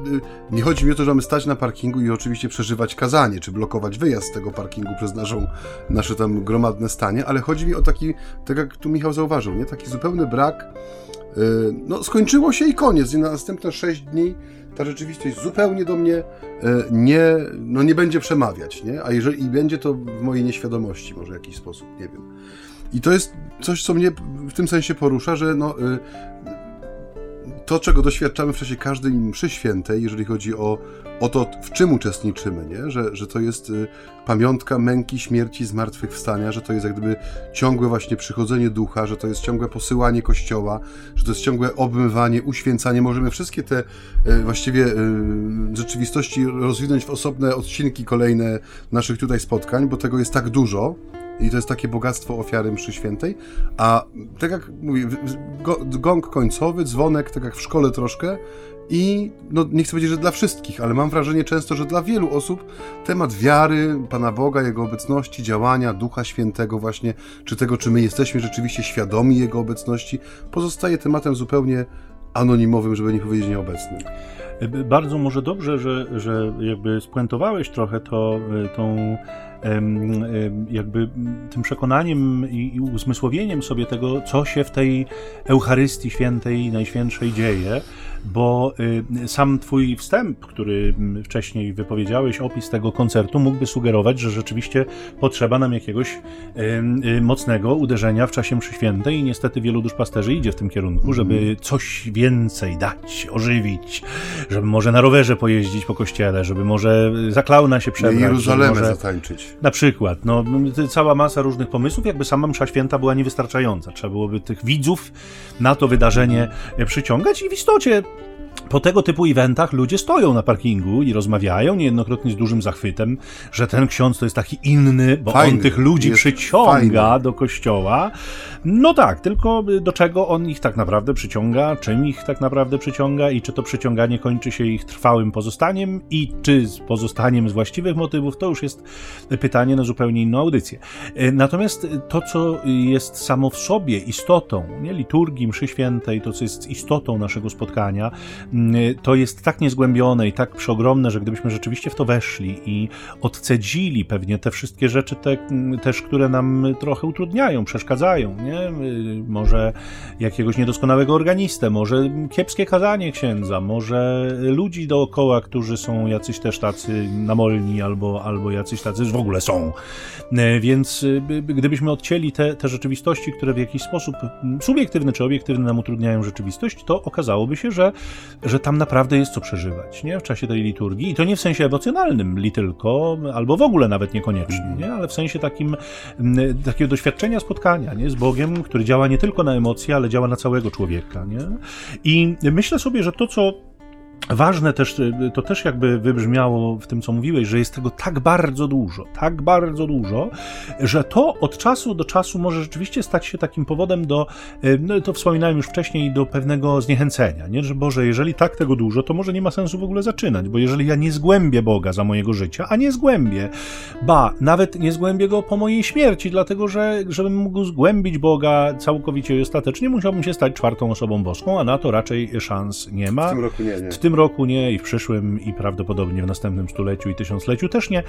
Speaker 2: nie chodzi mi o to, że mamy stać na parkingu i oczywiście przeżywać kazanie, czy blokować wyjazd z tego parkingu przez naszą, nasze tam gromadne stanie, ale chodzi mi o taki, tak jak tu Michał zauważył, nie? taki zupełny brak. No, skończyło się i koniec. I na następne sześć dni ta rzeczywistość zupełnie do mnie e, nie, no nie będzie przemawiać, nie? A jeżeli i będzie to w mojej nieświadomości może w jakiś sposób, nie wiem. I to jest coś, co mnie w tym sensie porusza, że no, e, to, czego doświadczamy w czasie każdej mszy świętej, jeżeli chodzi o, o to, w czym uczestniczymy, nie? Że, że to jest y, pamiątka męki, śmierci, zmartwychwstania, że to jest jak gdyby ciągłe właśnie przychodzenie ducha, że to jest ciągłe posyłanie kościoła, że to jest ciągłe obmywanie, uświęcanie. Możemy wszystkie te y, właściwie y, rzeczywistości rozwinąć w osobne odcinki kolejne naszych tutaj spotkań, bo tego jest tak dużo, i to jest takie bogactwo ofiary mszy świętej. A tak jak mówię, gong końcowy, dzwonek, tak jak w szkole troszkę. I no, nie chcę powiedzieć, że dla wszystkich, ale mam wrażenie często, że dla wielu osób temat wiary, Pana Boga, Jego obecności, działania, Ducha Świętego, właśnie, czy tego, czy my jesteśmy rzeczywiście świadomi Jego obecności, pozostaje tematem zupełnie anonimowym, żeby nie powiedzieć nieobecnym.
Speaker 1: Bardzo może dobrze, że, że jakby spuentowałeś trochę to, e, tą jakby tym przekonaniem i uzmysłowieniem sobie tego, co się w tej Eucharystii Świętej Najświętszej dzieje, bo y, sam twój wstęp, który wcześniej wypowiedziałeś, opis tego koncertu mógłby sugerować, że rzeczywiście potrzeba nam jakiegoś y, mocnego uderzenia w czasie mszy świętej i niestety wielu duszpasterzy idzie w tym kierunku, żeby mhm. coś więcej dać, ożywić, żeby może na rowerze pojeździć po kościele, żeby może za klauna się przebrać.
Speaker 2: Jeruzalemę może... zatańczyć.
Speaker 1: Na przykład. No, cała masa różnych pomysłów, jakby sama msza święta była niewystarczająca. Trzeba byłoby tych widzów na to wydarzenie przyciągać i w istocie po tego typu eventach ludzie stoją na parkingu i rozmawiają niejednokrotnie z dużym zachwytem, że ten ksiądz to jest taki inny, bo fajny, on tych ludzi przyciąga fajny. do kościoła. No tak, tylko do czego on ich tak naprawdę przyciąga, czym ich tak naprawdę przyciąga i czy to przyciąganie kończy się ich trwałym pozostaniem i czy z pozostaniem z właściwych motywów, to już jest pytanie na zupełnie inną audycję. E, natomiast to, co jest samo w sobie istotą, nie, liturgii mszy świętej, to, co jest istotą naszego spotkania, mm, to jest tak niezgłębione i tak przeogromne, że gdybyśmy rzeczywiście w to weszli i odcedzili pewnie te wszystkie rzeczy te, też, które nam trochę utrudniają, przeszkadzają, nie? Y, może jakiegoś niedoskonałego organistę, może kiepskie kazanie księdza, może ludzi dookoła, którzy są jacyś też tacy namolni albo, albo jacyś tacy w ogóle są. Y, więc y, gdybyśmy odcięli te, te rzeczywistości, które w jakiś sposób subiektywny czy obiektywny nam utrudniają rzeczywistość, to okazałoby się, że, że tam naprawdę jest co przeżywać nie? w czasie tej liturgii. I to nie w sensie emocjonalnym li tylko, albo w ogóle nawet niekoniecznie, nie? ale w sensie takim takiego doświadczenia spotkania nie? z Bogiem Który działa nie tylko na emocje, ale działa na całego człowieka. Nie? I myślę sobie, że to, co Ważne też, to też jakby wybrzmiało w tym, co mówiłeś, że jest tego tak bardzo dużo, tak bardzo dużo, że to od czasu do czasu może rzeczywiście stać się takim powodem do, e, no to wspominałem już wcześniej, do pewnego zniechęcenia, nie? Że Boże, jeżeli tak tego dużo, to może nie ma sensu w ogóle zaczynać, bo jeżeli ja nie zgłębię Boga za mojego życia, a nie zgłębię, ba, nawet nie zgłębię Go po mojej śmierci, dlatego że żebym mógł zgłębić Boga całkowicie i ostatecznie, musiałbym się stać czwartą osobą boską, a na to raczej szans nie ma.
Speaker 2: W tym roku nie, nie.
Speaker 1: W tym roku nie i w przyszłym i prawdopodobnie w następnym stuleciu i tysiącleciu też nie,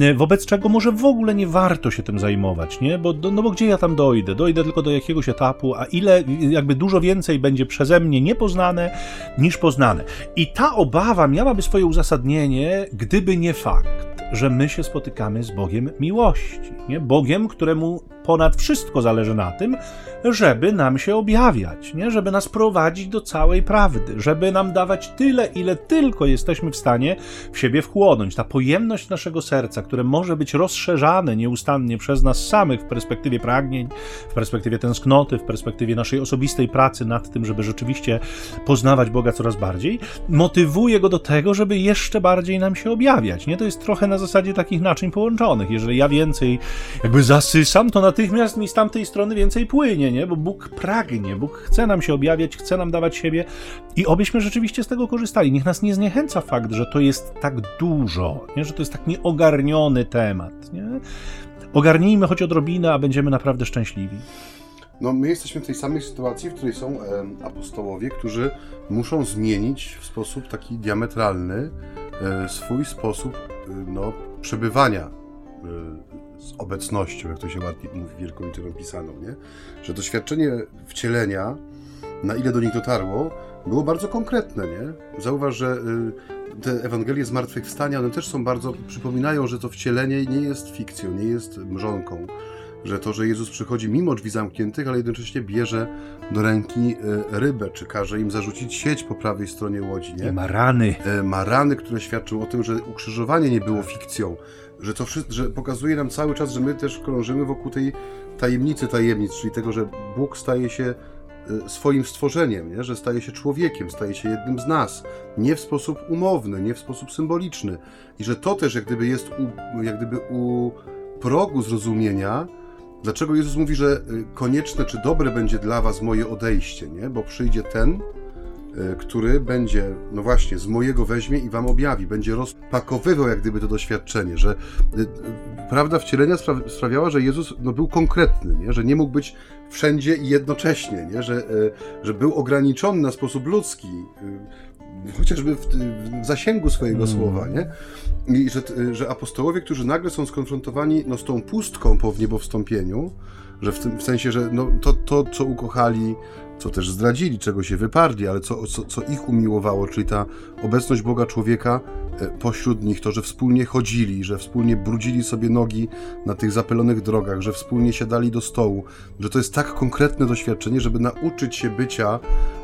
Speaker 1: e, wobec czego może w ogóle nie warto się tym zajmować, nie? Bo, no bo gdzie ja tam dojdę? Dojdę tylko do jakiegoś etapu, a ile, jakby dużo więcej będzie przeze mnie niepoznane niż poznane. I ta obawa miałaby swoje uzasadnienie, gdyby nie fakt, że my się spotykamy z Bogiem miłości, nie? Bogiem, któremu ponad wszystko zależy na tym, żeby nam się objawiać, nie? żeby nas prowadzić do całej prawdy, żeby nam dawać tyle, ile tylko jesteśmy w stanie w siebie wchłonąć. Ta pojemność naszego serca, które może być rozszerzane nieustannie przez nas samych w perspektywie pragnień, w perspektywie tęsknoty, w perspektywie naszej osobistej pracy nad tym, żeby rzeczywiście poznawać Boga coraz bardziej, motywuje go do tego, żeby jeszcze bardziej nam się objawiać. Nie? To jest trochę na zasadzie takich naczyń połączonych. Jeżeli ja więcej jakby zasysam, to natychmiast mi z tamtej strony więcej płynie, nie? Bo Bóg pragnie, Bóg chce nam się objawiać, chce nam dawać siebie i obyśmy rzeczywiście z tego korzystali. Niech nas nie zniechęca fakt, że to jest tak dużo, nie? że to jest tak nieogarniony temat. Nie? Ogarnijmy choć odrobinę, a będziemy naprawdę szczęśliwi.
Speaker 2: No, my jesteśmy w tej samej sytuacji, w której są apostołowie, którzy muszą zmienić w sposób taki diametralny e, swój sposób e, no, przebywania e, z obecnością, jak to się ładnie mówi wielką literą pisaną, nie? Że doświadczenie wcielenia, na ile do nich dotarło, było bardzo konkretne, nie? Zauważ, że y, te Ewangelie Zmartwychwstania, one też są bardzo, przypominają, że to wcielenie nie jest fikcją, nie jest mrzonką, że to, że Jezus przychodzi mimo drzwi zamkniętych, ale jednocześnie bierze do ręki y, rybę, czy każe im zarzucić sieć po prawej stronie łodzi, nie?
Speaker 1: I ma rany.
Speaker 2: Y, ma rany, które świadczą o tym, że ukrzyżowanie nie było fikcją, że to wszystko, że pokazuje nam cały czas, że my też krążymy wokół tej tajemnicy tajemnic, czyli tego, że Bóg staje się e, swoim stworzeniem, nie? że staje się człowiekiem, staje się jednym z nas, nie w sposób umowny, nie w sposób symboliczny. I że to też jak gdyby jest u, jak gdyby u progu zrozumienia, dlaczego Jezus mówi, że e, konieczne czy dobre będzie dla was moje odejście, nie? bo przyjdzie ten, E, który będzie, no właśnie, z mojego weźmie i wam objawi, będzie rozpakowywał jak gdyby to doświadczenie, że e, prawda wcielenia sprawiała, że Jezus no, był konkretny, nie? że nie mógł być wszędzie i jednocześnie, nie? Że, że był ograniczony na sposób ludzki, chociażby w, w zasięgu swojego mm. słowa, nie? I że, że apostołowie, którzy nagle są skonfrontowani no, z tą pustką po wniebowstąpieniu, że w, tym, w sensie, że no, to, to, co ukochali, co też zdradzili, czego się wyparli, ale co, co, co ich umiłowało, czyli ta obecność Boga człowieka e, pośród nich, to, że wspólnie chodzili, że wspólnie brudzili sobie nogi na tych zapylonych drogach, że wspólnie siadali do stołu, że to jest tak konkretne doświadczenie, żeby nauczyć się bycia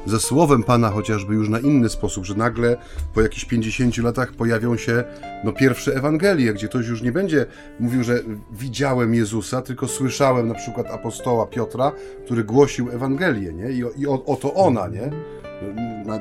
Speaker 2: ze słowem Pana chociażby już na inny sposób, że nagle po jakichś 50 latach pojawią się no, pierwsze Ewangelie, gdzie ktoś już nie będzie mówił, że widziałem Jezusa, tylko słyszałem na przykład apostoła Piotra, który głosił Ewangelię, nie? I, i o, oto ona, nie?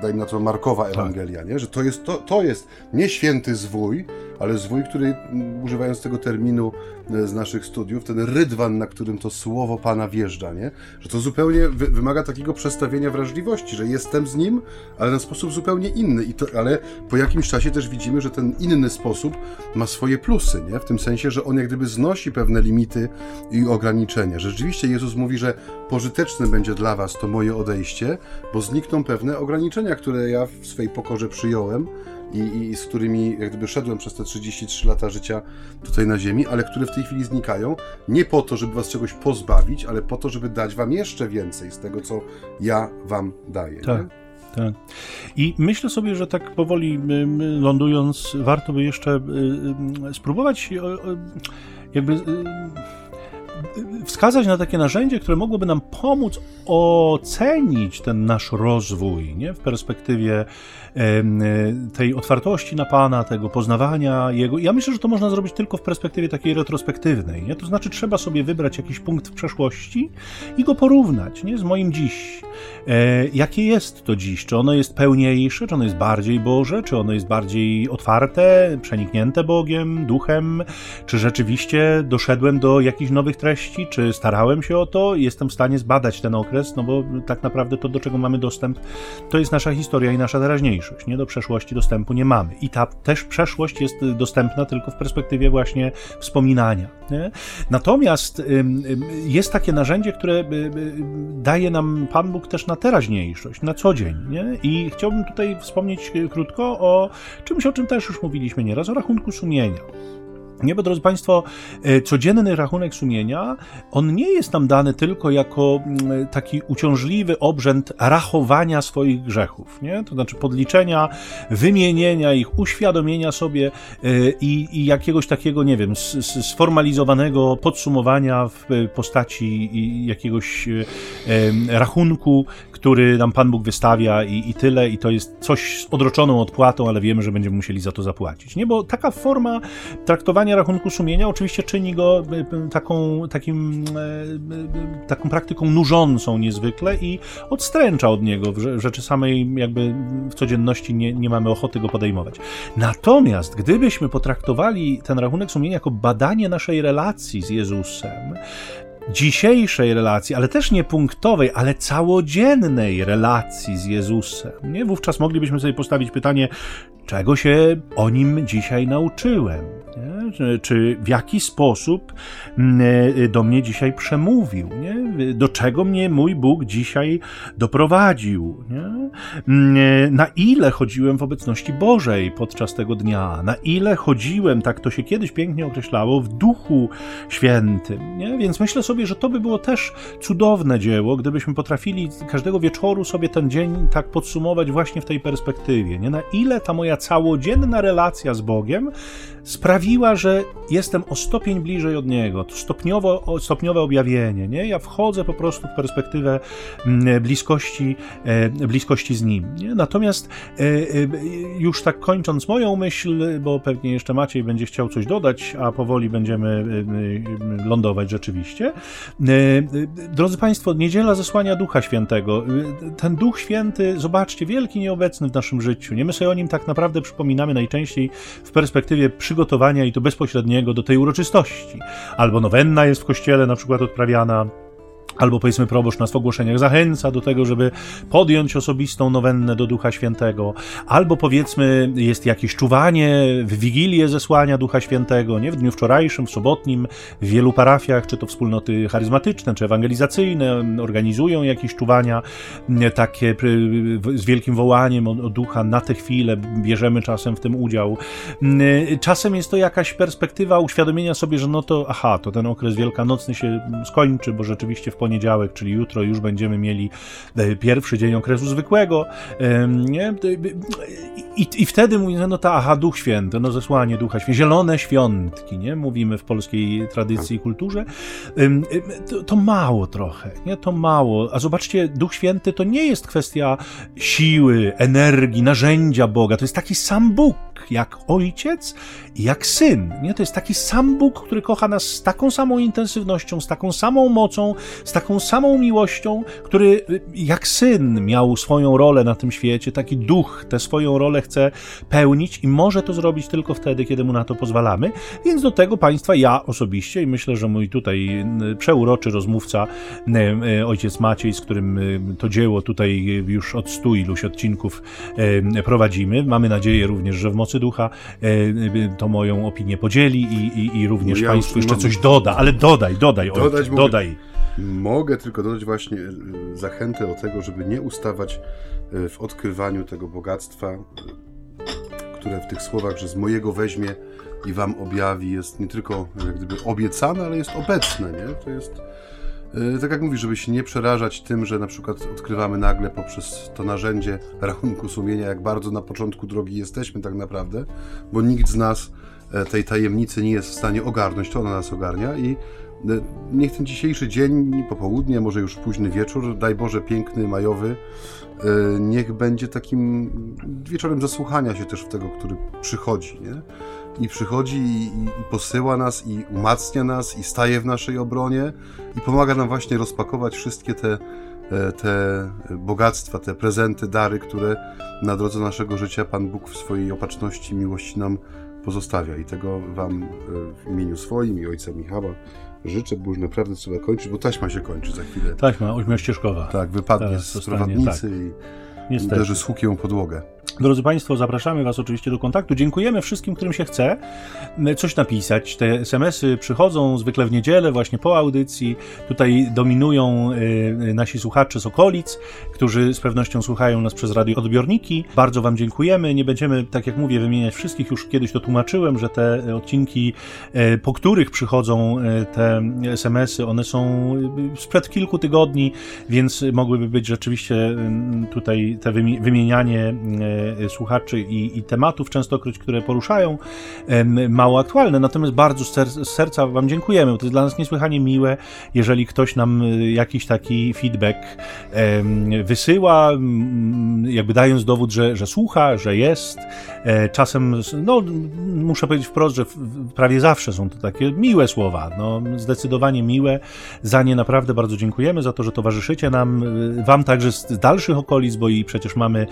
Speaker 2: dajmy na to Markowa Ewangelia, tak. nie? że to jest, to, to jest nie święty zwój, ale zwój, który, używając tego terminu e, z naszych studiów, ten rydwan, na którym to słowo Pana wjeżdża, nie? że to zupełnie wy wymaga takiego przestawienia wrażliwości, że jestem z Nim, ale na sposób zupełnie inny. I to, ale po jakimś czasie też widzimy, że ten inny sposób ma swoje plusy, nie? w tym sensie, że on jak gdyby znosi pewne limity i ograniczenia. Rzeczywiście Jezus mówi, że pożyteczne będzie dla Was to moje odejście, bo znikną pewne ograniczenia, które ja w swej pokorze przyjąłem, i, i, z którymi jak gdyby szedłem przez te 33 lata życia tutaj na Ziemi, ale które w tej chwili znikają, nie po to, żeby was czegoś pozbawić, ale po to, żeby dać wam jeszcze więcej z tego, co ja wam daję.
Speaker 1: Tak. Nie? Tak. I myślę sobie, że tak powoli lądując, warto by jeszcze spróbować jakby wskazać na takie narzędzie, które mogłoby nam pomóc ocenić ten nasz rozwój nie? w perspektywie tej otwartości na Pana, tego poznawania Jego. Ja myślę, że to można zrobić tylko w perspektywie takiej retrospektywnej. Nie? To znaczy, trzeba sobie wybrać jakiś punkt w przeszłości i go porównać nie? z moim dziś. E, jakie jest to dziś? Czy ono jest pełniejsze, czy ono jest bardziej Boże, czy ono jest bardziej otwarte, przeniknięte Bogiem, duchem, czy rzeczywiście doszedłem do jakichś nowych treści, czy starałem się o to, jestem w stanie zbadać ten okres, no bo tak naprawdę to, do czego mamy dostęp, to jest nasza historia i nasza teraźniejszość. Nie do przeszłości dostępu nie mamy. I ta też przeszłość jest dostępna tylko w perspektywie właśnie wspominania. Nie? Natomiast jest takie narzędzie, które daje nam Pan Bóg też na teraźniejszość, na co dzień. Nie? I chciałbym tutaj wspomnieć krótko o czymś, o czym też już mówiliśmy nieraz, o rachunku sumienia. Nie, bo drodzy Państwo, e, codzienny rachunek sumienia, on nie jest nam dany tylko jako mm, taki uciążliwy obrzęd rachowania swoich grzechów, nie? to znaczy podliczenia, wymienienia ich, uświadomienia sobie e, i, i jakiegoś takiego, nie wiem, sformalizowanego podsumowania w postaci jakiegoś e, rachunku, który nam Pan Bóg wystawia i, i tyle, i to jest coś z odroczoną odpłatą, ale wiemy, że będziemy musieli za to zapłacić. Nie, bo taka forma traktowania rachunku sumienia oczywiście czyni go e, taką, takim, e, e, taką praktyką nużącą niezwykle i odstręcza od niego. W rzeczy samej jakby w codzienności nie, nie mamy ochoty go podejmować. Natomiast gdybyśmy potraktowali ten rachunek sumienia jako badanie naszej relacji z Jezusem, dzisiejszej relacji, ale też nie punktowej, ale całodziennej relacji z Jezusem. Nie? Wówczas moglibyśmy sobie postawić pytanie, czego się o nim dzisiaj nauczyłem? Czy w jaki sposób mm, e, do mnie dzisiaj przemówił? Nie? Do czego mnie mój Bóg dzisiaj doprowadził? Nie? Mm, e, na ile chodziłem w obecności Bożej podczas tego dnia? Na ile chodziłem, tak to się kiedyś pięknie określało, w Duchu Świętym? Nie? Więc myślę sobie, że to by było też cudowne dzieło, gdybyśmy potrafili każdego wieczoru sobie ten dzień tak podsumować właśnie w tej perspektywie. Nie? Na ile ta moja całodzienna relacja z Bogiem sprawiła, że jestem o stopień bliżej od Niego, to stopniowo, stopniowe objawienie, nie? Ja wchodzę po prostu w perspektywę mm, bliskości, e, bliskości z Nim, nie? Natomiast e, e, już tak kończąc moją myśl, bo pewnie jeszcze Maciej będzie chciał coś dodać, a powoli będziemy lądować rzeczywiście. Drodzy Państwo, niedziela zesłania Ducha Świętego. Ten Duch Święty, zobaczcie, wielki nieobecny w naszym życiu, nie? My sobie o Nim tak naprawdę przypominamy najczęściej w perspektywie przygotowania i to bezpośredniego do tej uroczystości. Albo nowenna jest w kościele na przykład odprawiana albo powiedzmy proboszcz nas w ogłoszeniach zachęca do tego, żeby podjąć osobistą nowennę do Ducha Świętego, albo powiedzmy jest jakieś czuwanie w Wigilię zesłania Ducha Świętego, nie? W dniu wczorajszym, w sobotnim, w wielu parafiach, czy to wspólnoty charyzmatyczne, czy ewangelizacyjne, organizują jakieś czuwania takie z wielkim wołaniem o, Ducha na tę chwilę, bierzemy czasem w tym udział. Czasem jest to jakaś perspektywa uświadomienia sobie, że no to aha, to ten okres wielkanocny się skończy, bo rzeczywiście w poniedziałek, czyli jutro już będziemy mieli e, pierwszy dzień okresu zwykłego. Nie? I, I wtedy mówimy, no ta, aha, Duch Święty, no zesłanie Ducha Świętego, zielone świątki, nie? Mówimy w polskiej tradycji i kulturze. To, to mało trochę, nie? To mało. A zobaczcie, Duch Święty to nie jest kwestia siły, energii, narzędzia Boga, to jest taki sam Bóg, jak Ojciec i jak Syn. Nie? To jest taki sam Bóg, który kocha nas z taką samą intensywnością, z taką samą mocą, z taką samą miłością, który y, jak Syn miał swoją rolę na tym świecie, taki Duch tę swoją rolę chce pełnić i może to zrobić tylko wtedy, kiedy mu na to pozwalamy. Więc do tego państwa ja osobiście i myślę, że mój tutaj przeuroczy rozmówca, ojciec Maciej, z którym to dzieło tutaj już od stu iluś odcinków prowadzimy. Mamy nadzieję również, że w mocy ducha to moją opinię podzieli i, i, i również no ja Państwu jeszcze coś doda, ale dodaj, dodaj, dodać dodaj.
Speaker 2: Mogę tylko dodać właśnie e, zachętę do tego, żeby nie ustawać e, w odkrywaniu tego bogactwa, e, które w tych słowach, że z mojego weźmie i wam objawi, jest nie tylko jak gdyby obiecane, ale jest obecne, nie? To jest E, tak jak mówisz, żeby się nie przerażać tym, że na przykład odkrywamy nagle poprzez to narzędzie rachunku sumienia, jak bardzo na początku drogi jesteśmy tak naprawdę, bo nikt z nas e, tej tajemnicy nie jest w stanie ogarnąć, to ona nas ogarnia i e, niech ten dzisiejszy dzień, popołudnie, może już późny wieczór, daj Boże piękny, majowy, niech będzie takim wieczorem zasłuchania się też w tego, który przychodzi, nie? I przychodzi i, i, posyła nas i umacnia nas i staje w naszej obronie i pomaga nam właśnie rozpakować wszystkie te, e, te bogactwa, te prezenty, dary, które na drodze naszego życia Pan Bóg w swojej opatrzności, miłości nam pozostawia. I tego Wam e, w imieniu swoim i Ojca Michała życzę, bo już naprawdę trzeba kończyć, bo taśma się kończy za chwilę.
Speaker 1: Taśma ośmiościeżkowa.
Speaker 2: Tak, wypadnie Teraz z prowadnicy tak. i Niestety. uderzy z hukiem podłogę.
Speaker 1: Drodzy Państwo, zapraszamy Was oczywiście do kontaktu. Dziękujemy wszystkim, którym się chce coś napisać. Te SMS-y przychodzą zwykle w niedzielę, właśnie po audycji. Tutaj dominują y, nasi słuchacze z okolic, którzy z pewnością słuchają nas przez radioodbiorniki. Bardzo Wam dziękujemy. Nie będziemy, tak jak mówię, wymieniać wszystkich. Już kiedyś to tłumaczyłem, że te odcinki, y, po których przychodzą y, te SMS-y, one są sprzed kilku tygodni, więc mogłyby być rzeczywiście tutaj te wymienianie E, słuchaczy i, i tematów częstokroć, które poruszają, mało aktualne. Natomiast bardzo z serca Wam dziękujemy. To jest dla nas niesłychanie miłe, jeżeli ktoś nam e, jakiś taki feedback wysyła, jakby dając dowód, że, że słucha, że jest. E, czasem, no, muszę powiedzieć wprost, że prawie zawsze są to takie miłe słowa, no, zdecydowanie miłe. Za nie naprawdę bardzo dziękujemy, za to, że towarzyszycie nam, Wam także z dalszych okolic, bo i przecież mamy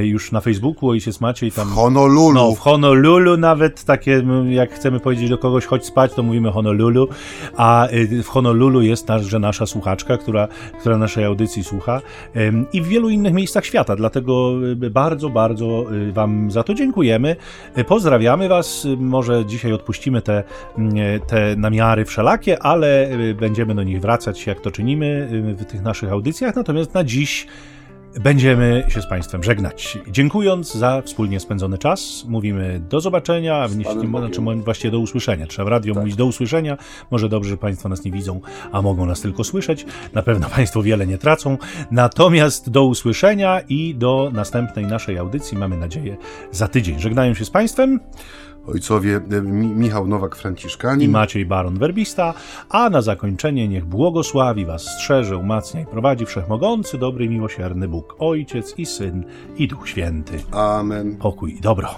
Speaker 1: już na Facebooku ojciec Maciej tam...
Speaker 2: W Honolulu.
Speaker 1: No, w Honolulu nawet takie, jak chcemy powiedzieć do kogoś chodź spać, to mówimy Honolulu, a w Honolulu jest nasz, że nasza słuchaczka, która, która naszej audycji słucha i w wielu innych miejscach świata, dlatego bardzo, bardzo wam za to dziękujemy. Pozdrawiamy was, może dzisiaj odpuścimy te, te namiary wszelakie, ale będziemy do nich wracać, jak to czynimy w tych naszych audycjach, natomiast na dziś Będziemy się z Państwem żegnać. Dziękując za wspólnie spędzony czas, mówimy do zobaczenia, a znaczy właściwie do usłyszenia. Trzeba w radio tak. mówić do usłyszenia. Może dobrze, że Państwo nas nie widzą, a mogą nas tylko słyszeć. Na pewno Państwo wiele nie tracą. Natomiast do usłyszenia i do następnej naszej audycji, mamy nadzieję, za tydzień. Żegnają się z Państwem
Speaker 2: ojcowie e, Michał Nowak-Franciszkanin
Speaker 1: i Maciej Baron-Werbista, a na zakończenie niech błogosławi was, strzeże, umacnia i prowadzi Wszechmogący, dobry i miłosierny Bóg, Ojciec i Syn i Duch Święty.
Speaker 2: Amen.
Speaker 1: Pokój i dobro.